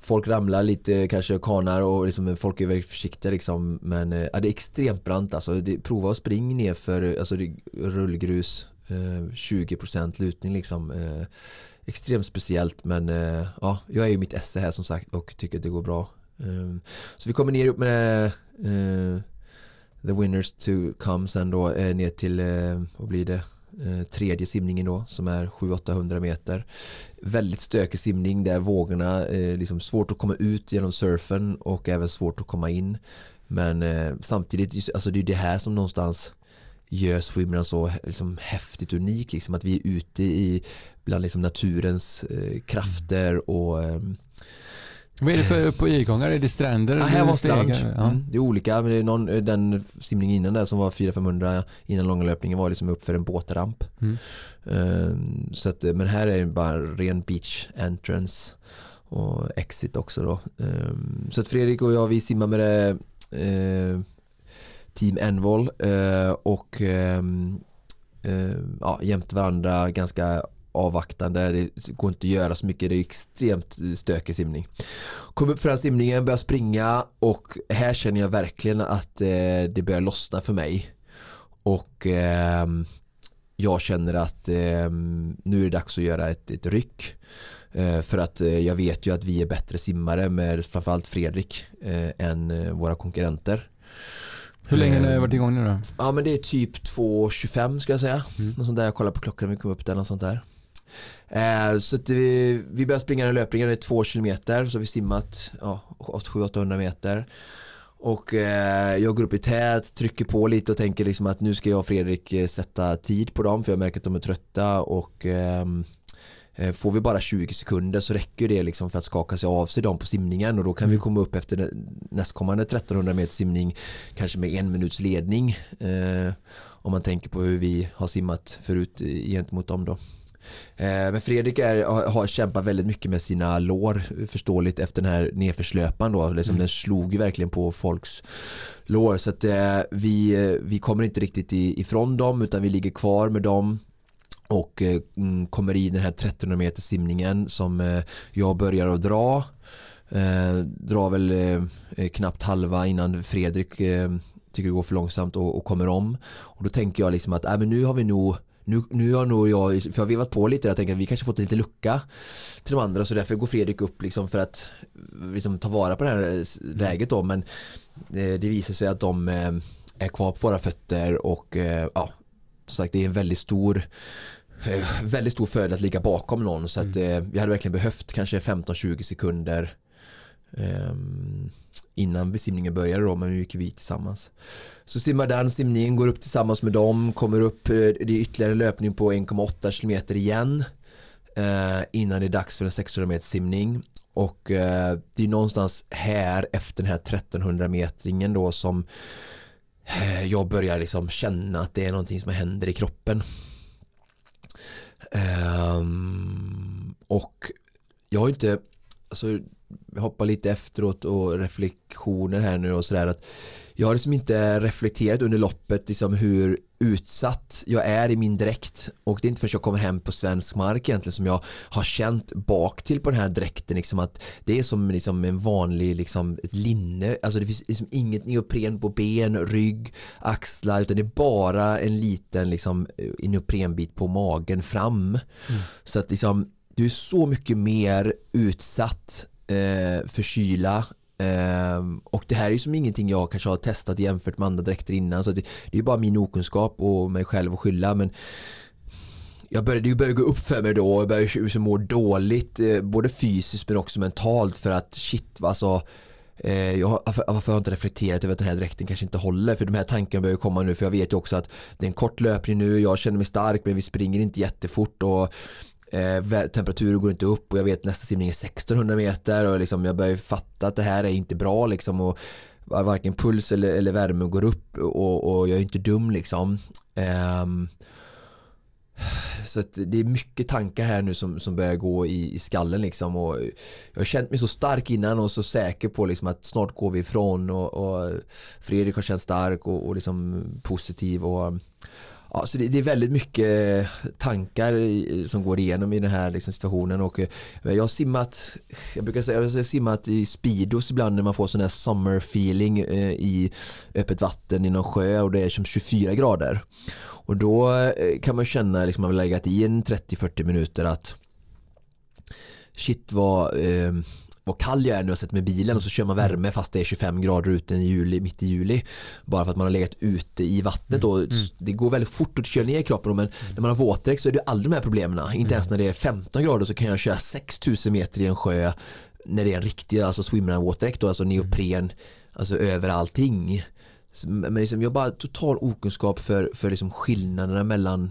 folk ramlar lite, kanske kanar och liksom, folk är väldigt försiktiga liksom. Men eh, ja, det är extremt brant alltså. Det, prova att springa ner för alltså, det, rullgrus, eh, 20% lutning liksom. Eh, extremt speciellt men eh, ja, jag är ju mitt esse här som sagt och tycker att det går bra. Eh, så vi kommer ner upp med eh, The Winners to come sen då eh, ner till, eh, vad blir det? Eh, tredje simningen då som är 700-800 meter. Väldigt stökig simning där vågorna eh, liksom svårt att komma ut genom surfen och även svårt att komma in. Men eh, samtidigt, alltså det är det här som någonstans gör swimrun så liksom häftigt unik liksom att vi är ute i bland liksom naturens eh, krafter och ehm, vad är det för på igångar? Är det stränder? Ja, här var strand. Ja. Mm, det är olika. Men det är någon, den simning innan där som var 400-500 innan långa löpningen var liksom upp för en båtramp. Mm. Um, så att, men här är det bara ren beach entrance och exit också då. Um, så att Fredrik och jag vi simmar med det uh, Team Envol uh, och um, uh, ja, jämte varandra ganska avvaktande, det går inte att göra så mycket, det är extremt stökig simning. Kom upp för den simningen, börjar springa och här känner jag verkligen att eh, det börjar lossna för mig. Och eh, jag känner att eh, nu är det dags att göra ett, ett ryck. Eh, för att eh, jag vet ju att vi är bättre simmare med framförallt Fredrik eh, än våra konkurrenter. Hur länge har det varit igång nu då? Ja men det är typ 2.25 ska jag säga. Mm. Något sånt där, jag kollar på klockan när vi kom upp där, något sånt där. Eh, så vi, vi började springa den löpningen, det är två kilometer så vi simmat ja, 700-800 meter. Och eh, jag går upp i tät, trycker på lite och tänker liksom att nu ska jag och Fredrik eh, sätta tid på dem för jag märker att de är trötta och ehm, eh, Får vi bara 20 sekunder så räcker det liksom för att skaka sig av sig dem på simningen och då kan mm. vi komma upp efter nästkommande 1300 meter simning kanske med en minuts ledning eh, om man tänker på hur vi har simmat förut gentemot dem då. Eh, men Fredrik är, har, kämpat väldigt mycket med sina lår förståeligt efter den här nedförslöpan då. Liksom mm. Den slog ju verkligen på folks lår så att eh, vi, vi kommer inte riktigt ifrån dem utan vi ligger kvar med dem och eh, mm, kommer i den här 1300 meter simningen som jag börjar att dra. drar väl knappt halva innan Fredrik tycker det går för långsamt och, och kommer om. Och då tänker jag liksom att äh, men nu har vi nog nu, nu har nog jag, för jag har vevat på lite, jag tänker att vi kanske fått en liten lucka till de andra så därför går Fredrik upp liksom för att liksom, ta vara på det här läget då. Men det, det visar sig att de eh, är kvar på våra fötter och eh, ja, som sagt det är en väldigt stor eh, väldigt stor fördel att ligga bakom någon. Så att mm. vi hade verkligen behövt kanske 15-20 sekunder Ehm, innan simningen började då, men nu gick vi tillsammans. Så simmar den simningen, går upp tillsammans med dem, kommer upp, eh, det är ytterligare löpning på 1,8 km igen eh, innan det är dags för en 600 meter simning och eh, det är någonstans här efter den här 1300 metringen då som eh, jag börjar liksom känna att det är någonting som händer i kroppen. Ehm, och jag har inte, alltså jag hoppar lite efteråt och reflektioner här nu och sådär att jag har liksom inte reflekterat under loppet liksom hur utsatt jag är i min dräkt. Och det är inte förrän jag kommer hem på svensk mark egentligen som jag har känt bak till på den här dräkten liksom att det är som liksom en vanlig liksom ett linne. Alltså det finns liksom inget neopren på ben, rygg, axlar utan det är bara en liten liksom neoprenbit på magen fram. Mm. så att liksom du är så mycket mer utsatt eh, förkyla. Ehm, och det här är ju som ingenting jag kanske har testat jämfört med andra dräkter innan så det, det är ju bara min okunskap och mig själv att skylla men jag började ju börja gå upp för mig då och började liksom må dåligt eh, både fysiskt men också mentalt för att shit alltså eh, jag har, varför, varför har jag inte reflekterat över att den här dräkten kanske inte håller för de här tankarna börjar komma nu för jag vet ju också att det är en kort löpning nu jag känner mig stark men vi springer inte jättefort och eh, temperaturen går inte upp och jag vet nästa simning är 1600 meter och liksom jag börjar fatta att det här är inte bra liksom och varken puls eller, eller värme går upp och, och jag är inte dum liksom. Eh, så det är mycket tankar här nu som, som börjar gå i, i skallen liksom och jag har känt mig så stark innan och så säker på liksom att snart går vi ifrån och, och Fredrik har känt stark och, och liksom positiv och Ja, så det, det, är väldigt mycket eh, tankar som går igenom i den här liksom, situationen. Och eh, jag har simmat jag brukar säga, jag har simmat i Speedos ibland när man får sån här summer feeling eh, i öppet vatten i någon sjö och det är som 24 grader. Och då eh, kan man känna liksom man har legat i en 30-40 minuter att shit vad eh, vad kall jag är nu och sett med bilen och så kör man mm. värme fast det är 25 grader ute i juli, mitt i juli. Bara för att man har legat ute i vattnet och mm. mm. det går väldigt fort att köra ner kroppen men när man har våtdräkt så är det aldrig de här problemen. Inte ens när det är 15 grader så kan jag köra 6000 meter i en sjö när det är en riktig alltså swimrun-våtdräkt alltså neopren alltså över allting. Men liksom, jag har bara total okunskap för, för liksom skillnaderna mellan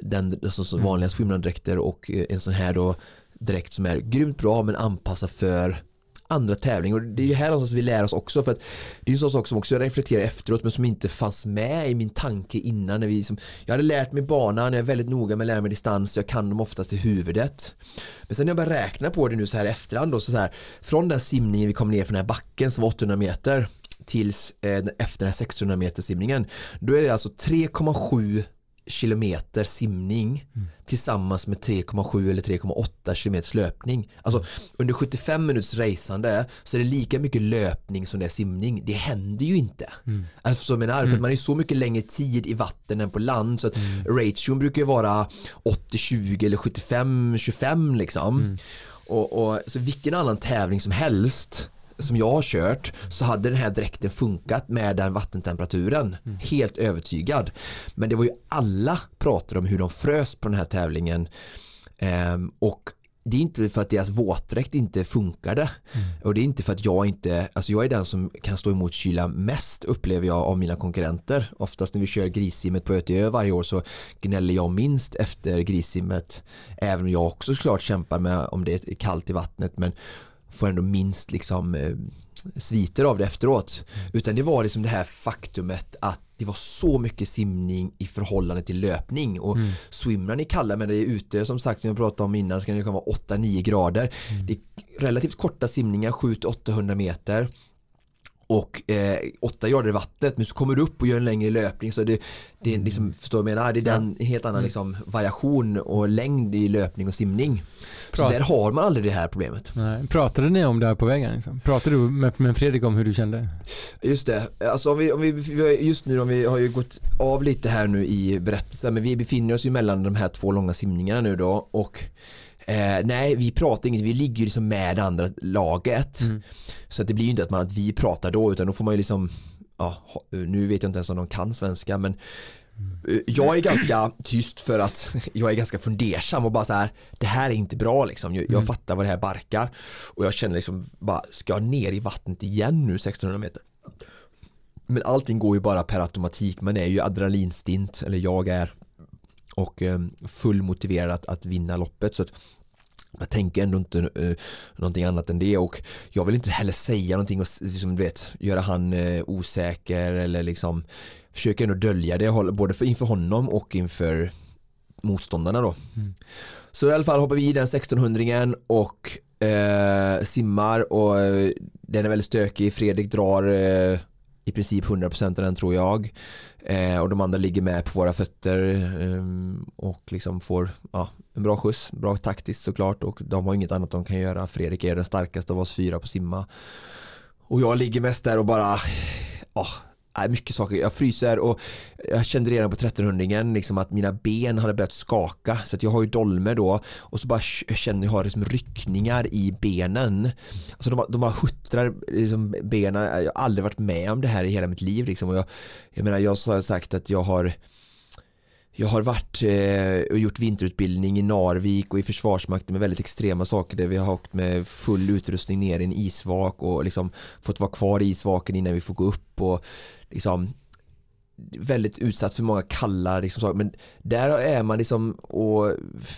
den alltså, vanliga swimrun-dräkter och eh, en sån här då dräkt som är grymt bra men anpassad för andra tävlingar. Och det är ju här någonstans vi lär oss också för att det är ju en sån sak som också jag reflekterar efteråt men som inte fanns med i min tanke innan när vi liksom, jag hade lärt mig banan, jag är väldigt noga med att lära mig distans, jag kan dem oftast i huvudet. Men sen när jag börjar räkna på det nu så här i efterhand då så, så här, från den simningen vi kom ner från den här backen som var 800 meter tills eh, efter den här 600 meter simningen då är det alltså 3,7 kilometer simning mm. tillsammans med 3,7 eller 3,8 kilometers löpning. Alltså under 75 minuters raceande så är det lika mycket löpning som det är simning. Det händer ju inte. Mm. Alltså så menar, mm. för man är så mycket längre tid i vatten än på land så att mm. ration brukar ju vara 80-20 eller 75-25 liksom. Mm. Och, och, så vilken annan tävling som helst som jag har kört så hade den här dräkten funkat med den vattentemperaturen. Mm. Helt övertygad. Men det var ju alla pratade om hur de frös på den här tävlingen. Ehm, och det är inte för att deras våtdräkt inte funkade mm. och det är inte för att jag inte, alltså jag är den som kan stå emot kyla mest upplever jag av mina konkurrenter. Oftast när vi kör grissimmet på Ötö varje år så gnäller jag minst efter grissimmet. Även om jag också såklart kämpar med om det är kallt i vattnet men får ändå minst liksom eh, sviter av det efteråt. Mm. Utan det var liksom det här faktumet att det var så mycket simning i förhållande till löpning och mm. swimrun är kalla men det är ute som sagt som jag pratade om innan så kan det vara 8-9 grader. Mm. Det är relativt korta simningar 7-800 meter och eh, 8 grader i vattnet men så kommer du upp och gör en längre löpning så det, det är mm. liksom, förstår du vad jag menar? Det är den en helt annan mm. liksom, variation och längd i löpning och simning. Så där har man aldrig det här problemet. Nej. Pratade ni om det här på vägen? Liksom? Pratade du med, med Fredrik om hur du kände? Just det, alltså om vi, om vi, just nu om vi har ju gått av lite här nu i berättelsen men vi befinner oss ju mellan de här två långa simningarna nu då och Eh, nej, vi pratar inget, vi ligger ju liksom med det andra laget. Mm. Så att det blir ju inte att, man, att vi pratar då utan då får man ju liksom, ja, nu vet jag inte ens om de kan svenska men mm. jag är ganska tyst för att jag är ganska fundersam och bara så här det här är inte bra liksom jag, jag mm. fattar vad det här barkar och jag känner liksom bara ska jag ner i vattnet igen nu 1600 meter men allting går ju bara per automatik man är ju adrenalinstint eller jag är och eh, full motiverad att, att vinna loppet så att jag tänker ändå inte uh, någonting annat än det och jag vill inte heller säga någonting och liksom, du vet, göra han uh, osäker eller liksom försöker ändå dölja det både för, inför honom och inför motståndarna då. Mm. Så i alla fall hoppar vi i den 1600 och uh, simmar och den är väldigt stökig. Fredrik drar i princip 100% av den tror jag. Eh, och de andra ligger med på våra fötter eh, och liksom får ja, en bra skjuts, bra taktiskt såklart och de har inget annat de kan göra. Fredrik är den starkaste av oss fyra på simma. Och jag ligger mest där och bara, ja, Nej, mycket saker. Jag fryser och jag kände redan på 1300 liksom att mina ben hade börjat skaka så att jag har ju dolmer då och så bara känner jag har liksom ryckningar i benen. Alltså de, de bara huttrar liksom benen. Jag har aldrig varit med om det här i hela mitt liv liksom och jag, jag menar jag har sagt att jag har jag har varit eh, och gjort vinterutbildning i Narvik och i Försvarsmakten med väldigt extrema saker där vi har åkt med full utrustning ner i en isvak och liksom fått vara kvar i isvaken innan vi får gå upp och liksom väldigt utsatt för många kalla liksom, saker. Men där är man liksom och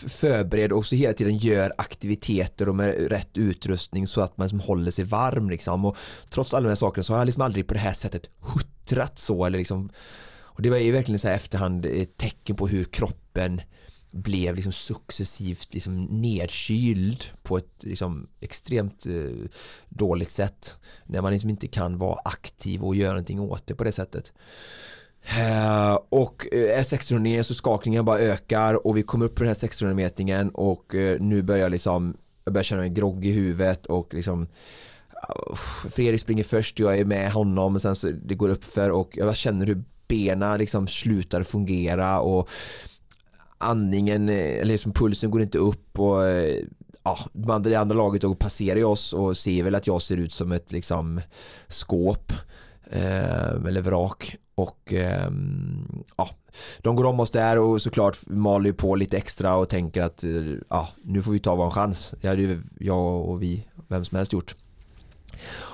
förberedd och så hela tiden gör aktiviteter och med rätt utrustning så att man liksom håller sig varm liksom. Och trots alla de här sakerna så har jag liksom aldrig på det här sättet huttrat så eller liksom och det var ju verkligen så här efterhand ett tecken på hur kroppen blev liksom successivt liksom nedkyld på ett liksom extremt eh, dåligt sätt när man liksom inte kan vara aktiv och göra någonting åt det på det sättet. Uh, och uh, är 1600 så skakningen bara ökar och vi kommer upp på den här 600 metringen och uh, nu börjar liksom jag börjar känna mig grogg i huvudet och liksom uh, Fredrik springer först, jag är med honom och sen så det går upp för och jag känner hur benen liksom slutar fungera och andningen, eh, eller liksom pulsen går inte upp och eh, ja, det andra laget och passerar oss och ser väl att jag ser ut som ett liksom skåp eh, eller vrak och eh, ja, de går om oss där och såklart maler på lite extra och tänker att eh, ja, nu får vi ta vår chans. Det hade ju jag och vi, vem som helst gjort.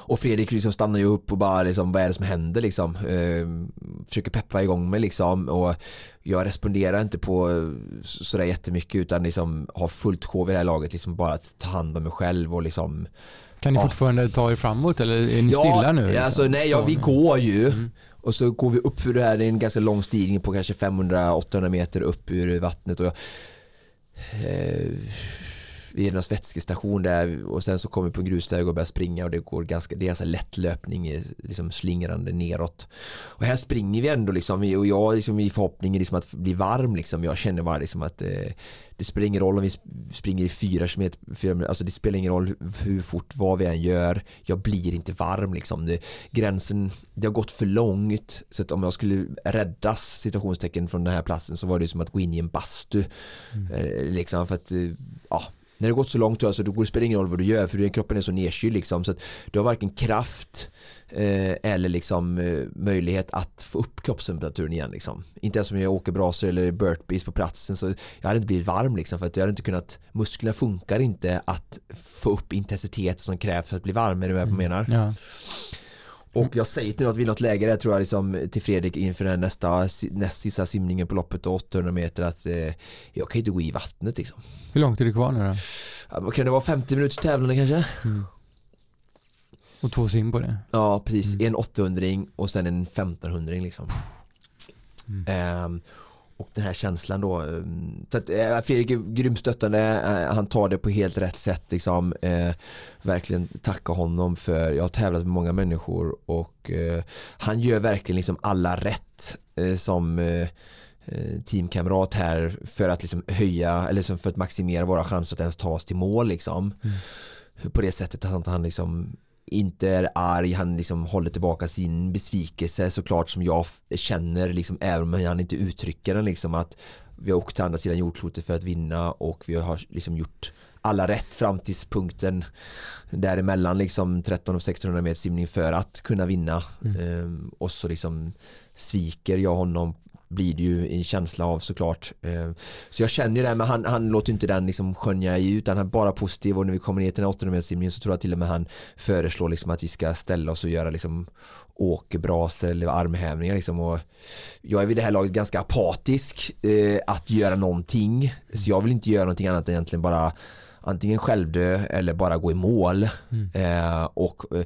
Och Fredrik liksom stannar ju upp och bara liksom, vad är det som händer liksom? Eh, försöker peppa igång mig liksom och jag responderar inte på sådär jättemycket utan liksom har fullt sjå i det här laget liksom bara att ta hand om mig själv och liksom Kan ni ja. fortfarande ta er framåt eller är ni ja, stilla nu? Liksom? Alltså, nej, ja, vi går ju mm. och så går vi upp för det här, det är en ganska lång stigning på kanske 500-800 meter upp ur vattnet och jag, eh, vid någon vätskestation där och sen så kommer vi på en grusväg och börjar springa och det går ganska, det är ganska lätt löpning liksom slingrande neråt. Och här springer vi ändå liksom och jag liksom i förhoppningen liksom att bli varm liksom. Jag känner bara liksom att eh, det spelar ingen roll om vi springer i fyra kilometer, alltså det spelar ingen roll hur fort vad vi än gör. Jag blir inte varm liksom. Det, gränsen, det har gått för långt så att om jag skulle räddas situationstecken från den här platsen så var det som att gå in i en bastu. Mm. Eh, liksom för att, eh, ja när det gått så långt alltså, då spelar det ingen roll vad du gör för kroppen är så nedkyld liksom, så att du har varken kraft eh, eller liksom eh, möjlighet att få upp kroppstemperaturen igen liksom. Inte ens om jag åker brasor eller burpees på platsen så jag hade inte blivit varm liksom för att jag hade inte kunnat musklerna funkar inte att få upp intensitet som krävs för att bli varm är på vad jag menar? Ja. Och jag säger till något vid något läge där tror jag liksom till Fredrik inför den nästa näst sista simningen på loppet 800 meter att eh, jag kan inte gå i vattnet liksom. Hur långt är det kvar nu då? Ja, kan det vara 50 minuters tävlande kanske? Mm. Och två sim på det? Ja precis, mm. en 800 och sen en 1500 liksom. Mm. Um, och den här känslan då. Eh, så att, eh, Fredrik är grymt stöttande, eh, han tar det på helt rätt sätt liksom. Eh, verkligen tacka honom för, jag har tävlat med många människor och eh, han gör verkligen liksom alla rätt eh, som teamkamrat här för att liksom höja eller för att maximera våra chanser att ens ta oss till mål liksom. Mm. På det sättet att han liksom inte är arg, han liksom håller tillbaka sin besvikelse såklart som jag känner liksom även om han inte uttrycker den liksom att vi har åkt till andra sidan jordklotet för att vinna och vi har liksom gjort alla rätt fram till punkten däremellan liksom 13 och 1600 meter simning för att kunna vinna mm. ehm, och så liksom sviker jag honom blir det ju en känsla av såklart. Eh, så jag känner ju det, men han, han låter inte den liksom skönja i utan han är bara positiv och när vi kommer ner till den 800 simningen så tror jag till och med han föreslår liksom att vi ska ställa oss och göra liksom åkerbrasor eller armhävningar liksom och jag är vid det här laget ganska apatisk eh, att göra någonting så jag vill inte göra någonting annat än egentligen bara antingen självdö eller bara gå i mål. Mm. Eh, och eh,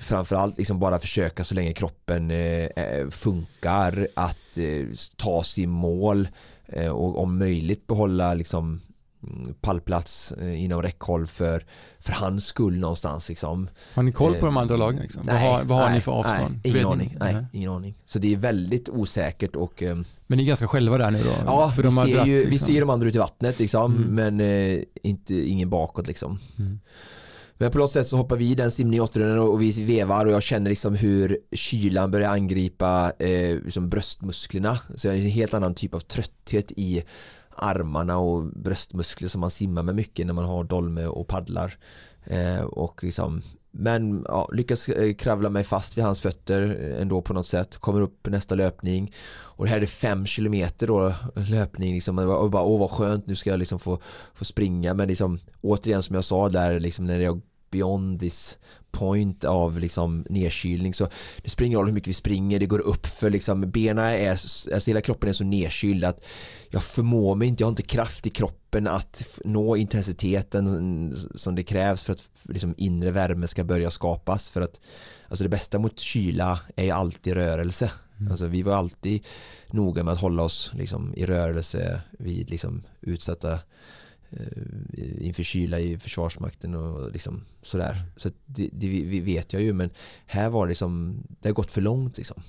framförallt liksom bara försöka så länge kroppen eh, eh funkar att eh, ta sig mål eh, och om möjligt behålla liksom mm, pallplats eh, inom räckhåll för, för hans skull någonstans liksom. Har ni koll på de andra lagen? Liksom? Nej, vad har, vad har nej, ni för avstånd? Nej, ingen aning. ni? Nej, ingen aning. Så det är väldigt osäkert och eh, Men ni är ganska själva där nu då? Ja, För vi, ser dratt, ju, vi liksom. ser de andra ute i vattnet liksom, Mm. men eh, inte, ingen bakåt liksom. Mm. Men på något sätt så hoppar vi i den simningen i och, vi vevar och jag känner liksom hur kylan börjar angripa eh, liksom bröstmusklerna. Så jag är en helt annan typ av trötthet i armarna och bröstmuskler som man simmar med mycket när man har dolme och paddlar. Eh, och liksom men ja, lyckas eh, kravla mig fast vid hans fötter eh, ändå på något sätt. Kommer upp nästa löpning. Och det här är fem kilometer då eh, löpning liksom. Och bara, åh vad skönt, nu ska jag liksom få, få springa. Men liksom återigen som jag sa där liksom när jag beyond this point av liksom nedkylning. Så det springer ingen roll hur mycket vi springer, det går upp för liksom benen är, alltså hela kroppen är så nedkyld att jag förmår mig inte, jag har inte kraft i kroppen att nå intensiteten som det krävs för att liksom inre värme ska börja skapas. För att alltså det bästa mot kyla är ju alltid rörelse. Alltså vi var alltid noga med att hålla oss liksom i rörelse vid liksom utsatta inför kyla i försvarsmakten och liksom sådär. Så att det, det vi vet jag ju men här var det liksom, det har gått för långt liksom.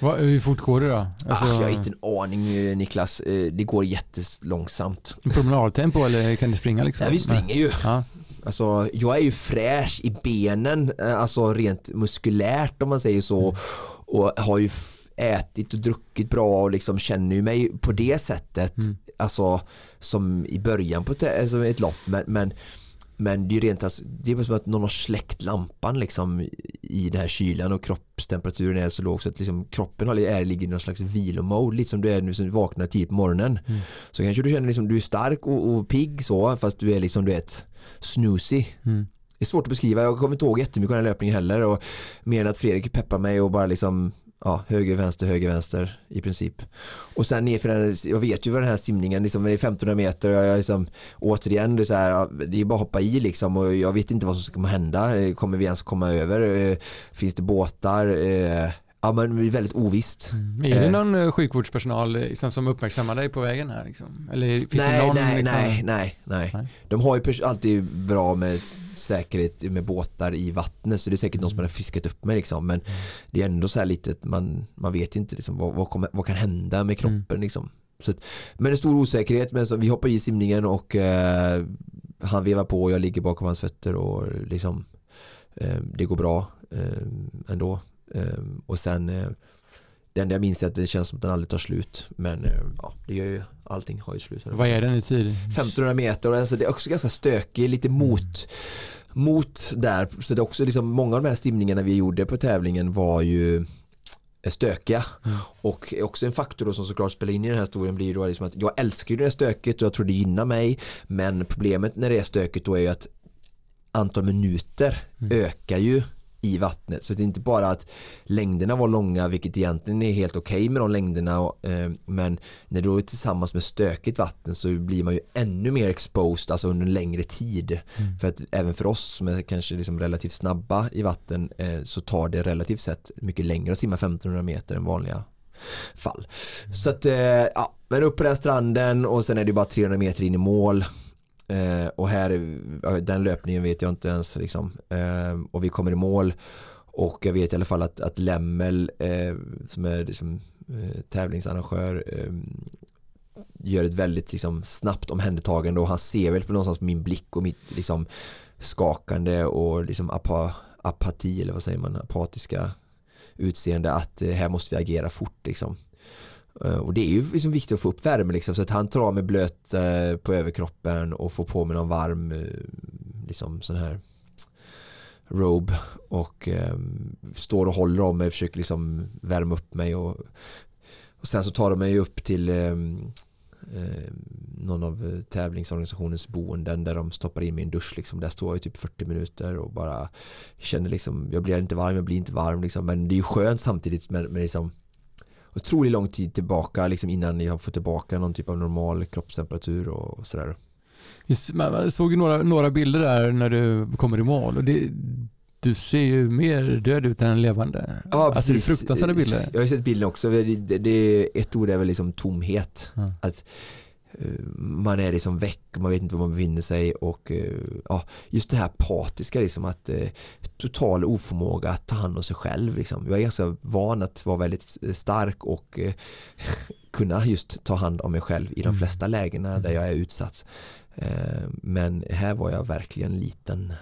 Vad- hur fort går det då? Alltså, ah, jag har inte en aning eh, Niklas, Eh, det går jättelångsamt. Promenadtempo eller kan ni springa liksom? Ja, vi springer ju. Ja. Alltså, jag är ju fräsch i benen, eh, alltså rent muskulärt om man säger så. Och har ju ätit och druckit bra och liksom känner ju mig på det sättet. Mm. Alltså som i början på ett, alltså ett lopp. Men, men, men det är ju rent, alltså, det är som att någon har släckt lampan liksom i den här kylan och kroppstemperaturen är så låg så att liksom kroppen är, ligger i någon slags vilomode, lite som du är nu som du vaknar tidigt på morgonen. Mm. Så kanske du känner liksom du är stark och, och pigg så fast du är liksom du vet snoozy. Mm. Det är svårt att beskriva, jag kommer inte ihåg jättemycket av den här löpningen heller och mer än att Fredrik peppar mig och bara liksom ja, höger, vänster, höger, vänster i princip. Och sen nerför den, jag vet ju vad den här simningen, liksom, det är 1500 meter och jag liksom, återigen, det är, så här, det är bara att hoppa i liksom och jag vet inte vad som kommer hända, eh, kommer vi ens komma över, eh, finns det båtar, Eh, ja men det är väldigt ovisst. Mm. Är det Eh. någon eh, sjukvårdspersonal liksom, som uppmärksammar dig på vägen här? Liksom? Eller finns det Nej, någon, nej, liksom... nej, nej, nej. Nej. De har ju alltid bra med säkerhet med båtar i vattnet så det är säkert någon som har fiskat upp mig liksom men det är ändå så här lite att man, man vet inte liksom vad, vad, kommer, vad kan hända med kroppen liksom. Så men en stor osäkerhet men så vi hoppar i simningen och eh, han vevar på och jag ligger bakom hans fötter och liksom eh, det går bra eh, ändå. Eh, och sen eh, det enda jag minns är att det känns som att den aldrig tar slut men eh, ja, det gör ju allting har ju slut. Vad är den i tid? 1500 meter och alltså det är också ganska stökig, lite mot mot där, så det är också liksom många av de här stimningarna vi gjorde på tävlingen var ju stökiga Mm. och också en faktor då som såklart spelar in i den här historien blir då liksom att jag älskar ju när det är stökigt och jag tror det gynnar mig men problemet när det är stökigt då är ju att antal minuter Mm. ökar ju i vattnet så det är inte bara att längderna var långa vilket egentligen är helt okej med de längderna och, eh, men när du är tillsammans med stökigt vatten så blir man ju ännu mer exposed alltså under en längre tid Mm. för att även för oss som är kanske liksom relativt snabba i vatten eh, så tar det relativt sett mycket längre att simma 1500 meter än vanliga fall. Så att, eh, ja, men upp på den stranden och sen är det bara 300 meter in i mål. Eh, och här, den löpningen vet jag inte ens liksom. Eh, och vi kommer i mål och jag vet i alla fall att, att Lemmel eh, som är liksom, eh, tävlingsarrangör eh, gör ett väldigt liksom, snabbt omhändertagande och han ser väl på någonstans min blick och mitt liksom, skakande och liksom apa, apati eller vad säger man, apatiska utseende att eh, här måste vi agera fort liksom. Eh, och det är ju liksom viktigt att få upp värme liksom, så att han tar av mig blöt eh, på överkroppen och får på mig någon varm eh, liksom sån här robe och um, står och håller om mig och försöker liksom värma upp mig och, och sen så tar de mig upp till um, någon av tävlingsorganisationens boenden där de stoppar in mig i en dusch liksom. Där står jag i typ 40 minuter och bara känner liksom, jag blir inte varm, jag blir inte varm liksom. Men det är ju skönt samtidigt men, med liksom otroligt lång tid tillbaka liksom innan jag får tillbaka någon typ av normal kroppstemperatur och sådär. Jag såg några, några bilder där när du kommer i mål och det, du ser ju mer död ut än levande. Ja, alltså det är fruktansvärda bilder. Jag har sett bilden också. Det, det, ett ord är väl liksom tomhet. Mm. Att man är liksom väck, man vet inte var man befinner sig och uh, ja, just det här apatiska liksom att uh, total oförmåga att ta hand om sig själv liksom. Jag är ganska van att vara väldigt stark och kunna just ta hand om mig själv i de mm. flesta lägena där mm. jag är utsatt. Men här var jag verkligen liten.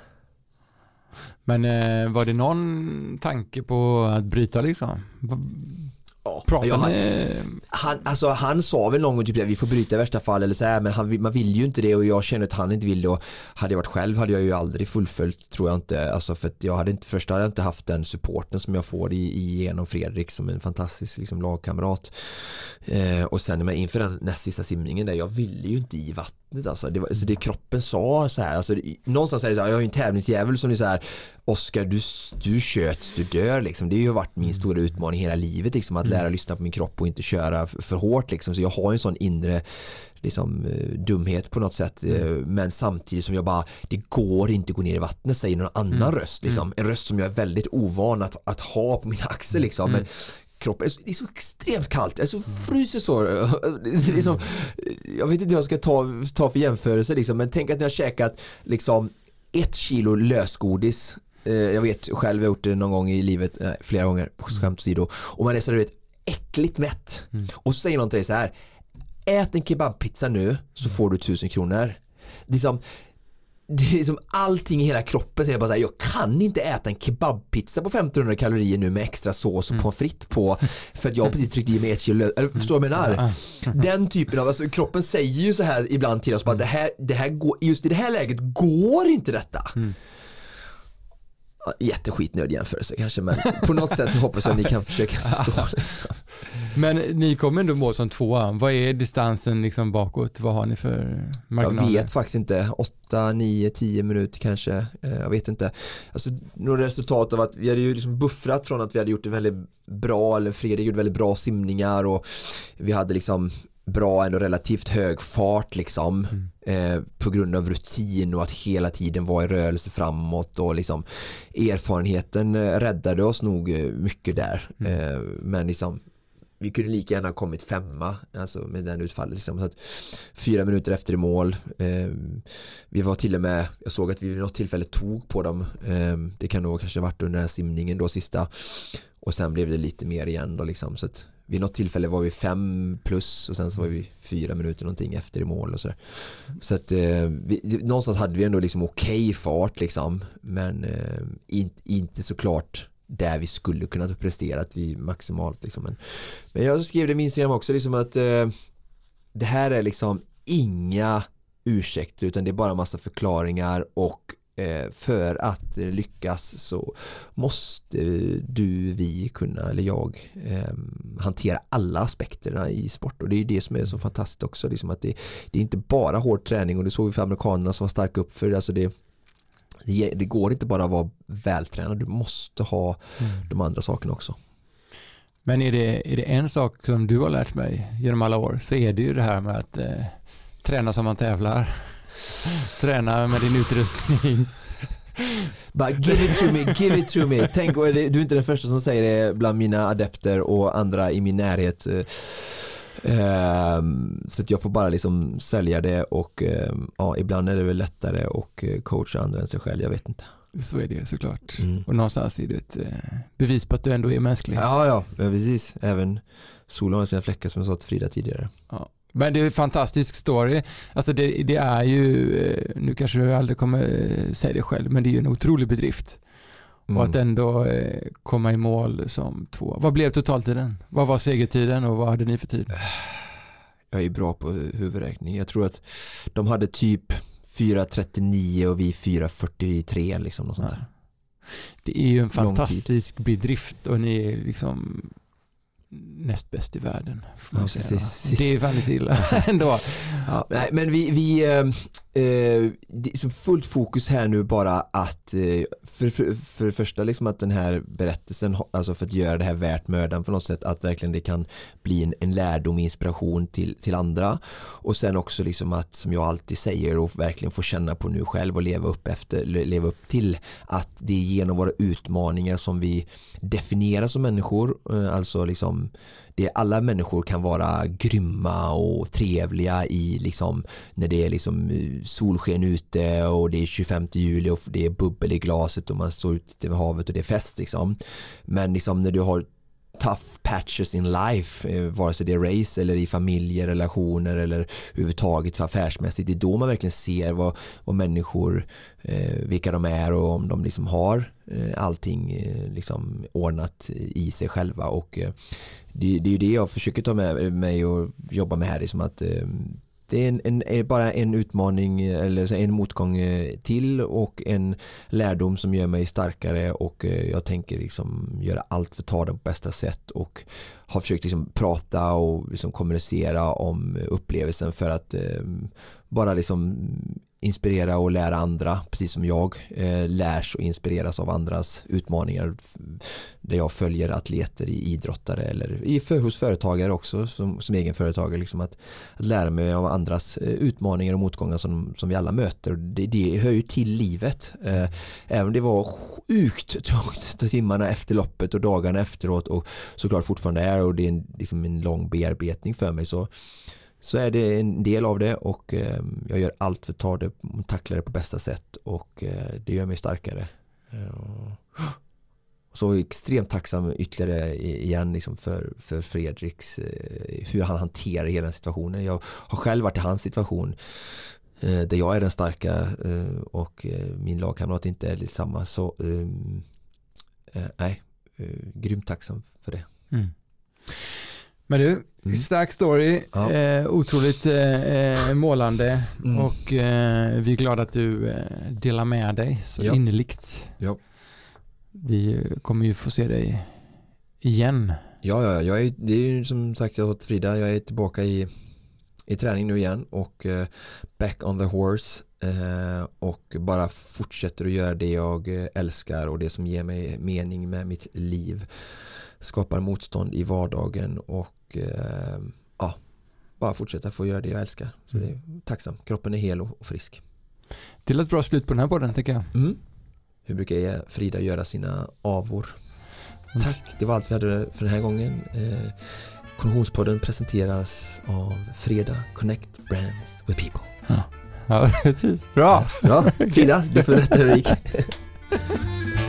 Men eh, var det någon tanke på att bryta liksom? Ja, ja, han, han, alltså, han sa väl någon gång typ att vi får bryta i värsta fall eller så här, men han, man vill ju inte det och jag känner att han inte vill det och hade jag varit själv hade jag ju aldrig fullföljt tror jag inte. Alltså för att jag hade inte först hade jag inte haft den supporten som jag får i, i genom Fredrik som en fantastisk liksom, lagkamrat. Eh, och sen inför den näst sista simningen där jag ville ju inte i vattnet alltså. Det, var, alltså det kroppen sa så här alltså, någonstans är det så här, jag är en tävlingsdjävul som är så här Oskar du, du köts, du dör liksom. Det har ju varit min stora utmaning hela livet liksom, att mm. lära lyssna på min kropp och inte köra för hårt liksom. Så jag har en sån inre liksom, eh, dumhet på något sätt mm. Eh, men samtidigt som jag bara det går inte att gå ner i vattnet säger någon annan mm. röst liksom. Mm. en röst som jag är väldigt ovan att, att ha på min axel liksom men mm. kroppen, det är så extremt kallt, jag så fryser så. liksom, jag vet inte hur jag ska ta, ta för jämförelse liksom, men tänk att ni har käkat liksom ett kilo lösgodis Eh, jag vet själv, jag har gjort det någon gång i livet, eh, flera gånger, skämt åsido. Och man är så du vet, äckligt mätt. Mm. Och så säger någon till dig så här, ät en kebabpizza nu så får du tusen kronor. Liksom, det är liksom allting i hela kroppen säger bara så här, jag kan inte äta en kebabpizza på 1500 kalorier nu med extra sås och mm. pommes frites på för att jag precis tryckte i mig ett kilo eller förstår du vad jag menar? Den typen av, alltså kroppen säger ju så här ibland till oss bara det här, det här går, just i det här läget går inte detta. Mm jätteskitnödig jämförelse kanske men på något sätt hoppas jag att ni kan försöka förstå. Liksom. Men ni kommer ändå mål som tvåa. Vad är distansen liksom bakåt? Vad har ni för marginaler? Jag vet faktiskt inte. 8, 9, 10 minuter kanske. Eh, jag vet inte. Alltså, några resultat av att vi hade ju liksom buffrat från att vi hade gjort en väldigt bra, eller Fredrik gjorde väldigt bra simningar och vi hade liksom bra, ändå relativt hög fart liksom mm. eh, på grund av rutin och att hela tiden vara i rörelse framåt och liksom erfarenheten eh, räddade oss nog eh, mycket där mm. eh, men liksom vi kunde lika gärna ha kommit femma alltså med den utfallet liksom. så att, fyra minuter efter i mål eh, vi var till och med jag såg att vi vid något tillfälle tog på dem eh, det kan nog kanske ha varit under den här simningen då sista och sen blev det lite mer igen då liksom så att vid något tillfälle var vi fem plus och sen så var vi fyra minuter någonting efter i mål och så Så att eh, vi, någonstans hade vi ändå liksom okej okay fart liksom men eh, in, inte såklart där vi skulle kunna prestera att vi maximalt liksom. Men, men jag skrev det i min Instagram också liksom att eh, det här är liksom inga ursäkter utan det är bara massa förklaringar och för att lyckas så måste du, vi kunna, eller jag, ehm, hantera alla aspekterna i sport och det är det som är så fantastiskt också, liksom att det, det är inte bara hård träning och det såg vi för amerikanerna som var starka upp för alltså det, det, det går inte bara att vara vältränad, du måste ha mm. de andra sakerna också. Men är det, är det en sak som du har lärt mig genom alla år så är det ju det här med att eh, träna som man tävlar. Träna med din utrustning. Bara give it to me, give it to me. Tänk, du är inte den första som säger det bland mina adepter och andra i min närhet. Um, så att jag får bara liksom svälja det och um, ja, ibland är det väl lättare att eh, coacha andra än sig själv, jag vet inte. Så är det såklart. Mm. Och någonstans är det ett eh, bevis på att du ändå är mänsklig. Ja, ja, precis. Även solen har sina fläckar som jag sa till Frida tidigare. Ja. Men det är en fantastisk story. Alltså det, det, är ju, eh, nu kanske du aldrig kommer eh, säga det själv, men det är ju en otrolig bedrift. Mm. Och att ändå eh, komma i mål som två. Vad blev totaltiden? Vad var segertiden och vad hade ni för tid? Jag är bra på huvudräkning. Jag tror att de hade typ 4.39 och vi 4.43 liksom. Något sånt där. Det är ju en fantastisk bedrift och ni är liksom näst bäst i världen. Ja. Det är fan lite illa ändå. Ja, nej, men vi, vi eh, eh, det är fullt fokus här nu bara att eh, för, för, för det första liksom att den här berättelsen, alltså för att göra det här värt mödan på något sätt, att verkligen det kan bli en, en lärdom inspiration till, till andra och sen också liksom att som jag alltid säger och verkligen få känna på nu själv och leva upp efter, leva upp till att det är genom våra utmaningar som vi definieras som människor, eh, alltså liksom det, alla människor kan vara grymma och trevliga i liksom när det är liksom eh, solsken ute och det är 25 juli och det är bubbel i glaset och man står ute vid havet och det är fest liksom. Men liksom när du har tough patches in life, eh, vare sig det är race eller i familjerelationer eller överhuvudtaget för affärsmässigt. Det är då man verkligen ser vad, vad människor, eh, vilka de är och om de liksom har Eh, allting eh, liksom ordnat i sig själva. Och eh, det, det, är ju det jag försöker ta med mig och jobba med här, liksom att det är, en, en, bara en utmaning eller en motgång till och en lärdom som gör mig starkare. Och jag tänker liksom göra allt för att ta det på bästa sätt och har försökt liksom prata och liksom kommunicera om upplevelsen för att eh, bara liksom inspirera och lära andra, precis som jag eh, lärs och inspireras av andras utmaningar. Där jag följer atleter, i idrottare eller i, för, hos företagare också som, som egen företagare. Liksom att, att lära mig av andras eh, utmaningar och motgångar som, som vi alla möter. Det, det hör ju till livet. Eh, även om det var sjukt trångt timmarna efter loppet och dagarna efteråt och såklart fortfarande är och det är en, liksom en lång bearbetning för mig så så är det en del av det och eh, jag gör allt för att ta det tackla det på bästa sätt och eh, det gör mig starkare. Eh, så extremt tacksam ytterligare igen liksom för, för Fredriks hur han hanterar hela situationen. Jag har själv varit i hans situation där jag är den starka och min lagkamrat inte är samma så nej, grymt tacksam för det. Mm. Men du, mm. stark story, ja. eh, otroligt eh, eh, målande mm. och eh, vi är glada att du eh, delar med dig så ja. innerligt. Ja. Vi kommer ju få se dig igen. Ja, ja, jag är, det är ju som sagt jag åt Frida, jag är tillbaka i, i träning nu igen och eh, back on the horse och bara fortsätter att göra det jag älskar och det som ger mig mening med mitt liv skapar motstånd i vardagen och eh, ja, bara fortsätta få göra det jag älskar. Så mm. det är tacksam. Kroppen är hel och, frisk. Det lät bra slut på den här podden tycker jag. Mm. Hur brukar Frida göra sina avor? Mm. Tack, det var allt vi hade för den här gången. Eh, Konditionspodden presenteras av Freda Connect Brands with People. Ja, ja precis. Bra. Ja, Frida, du får det gick.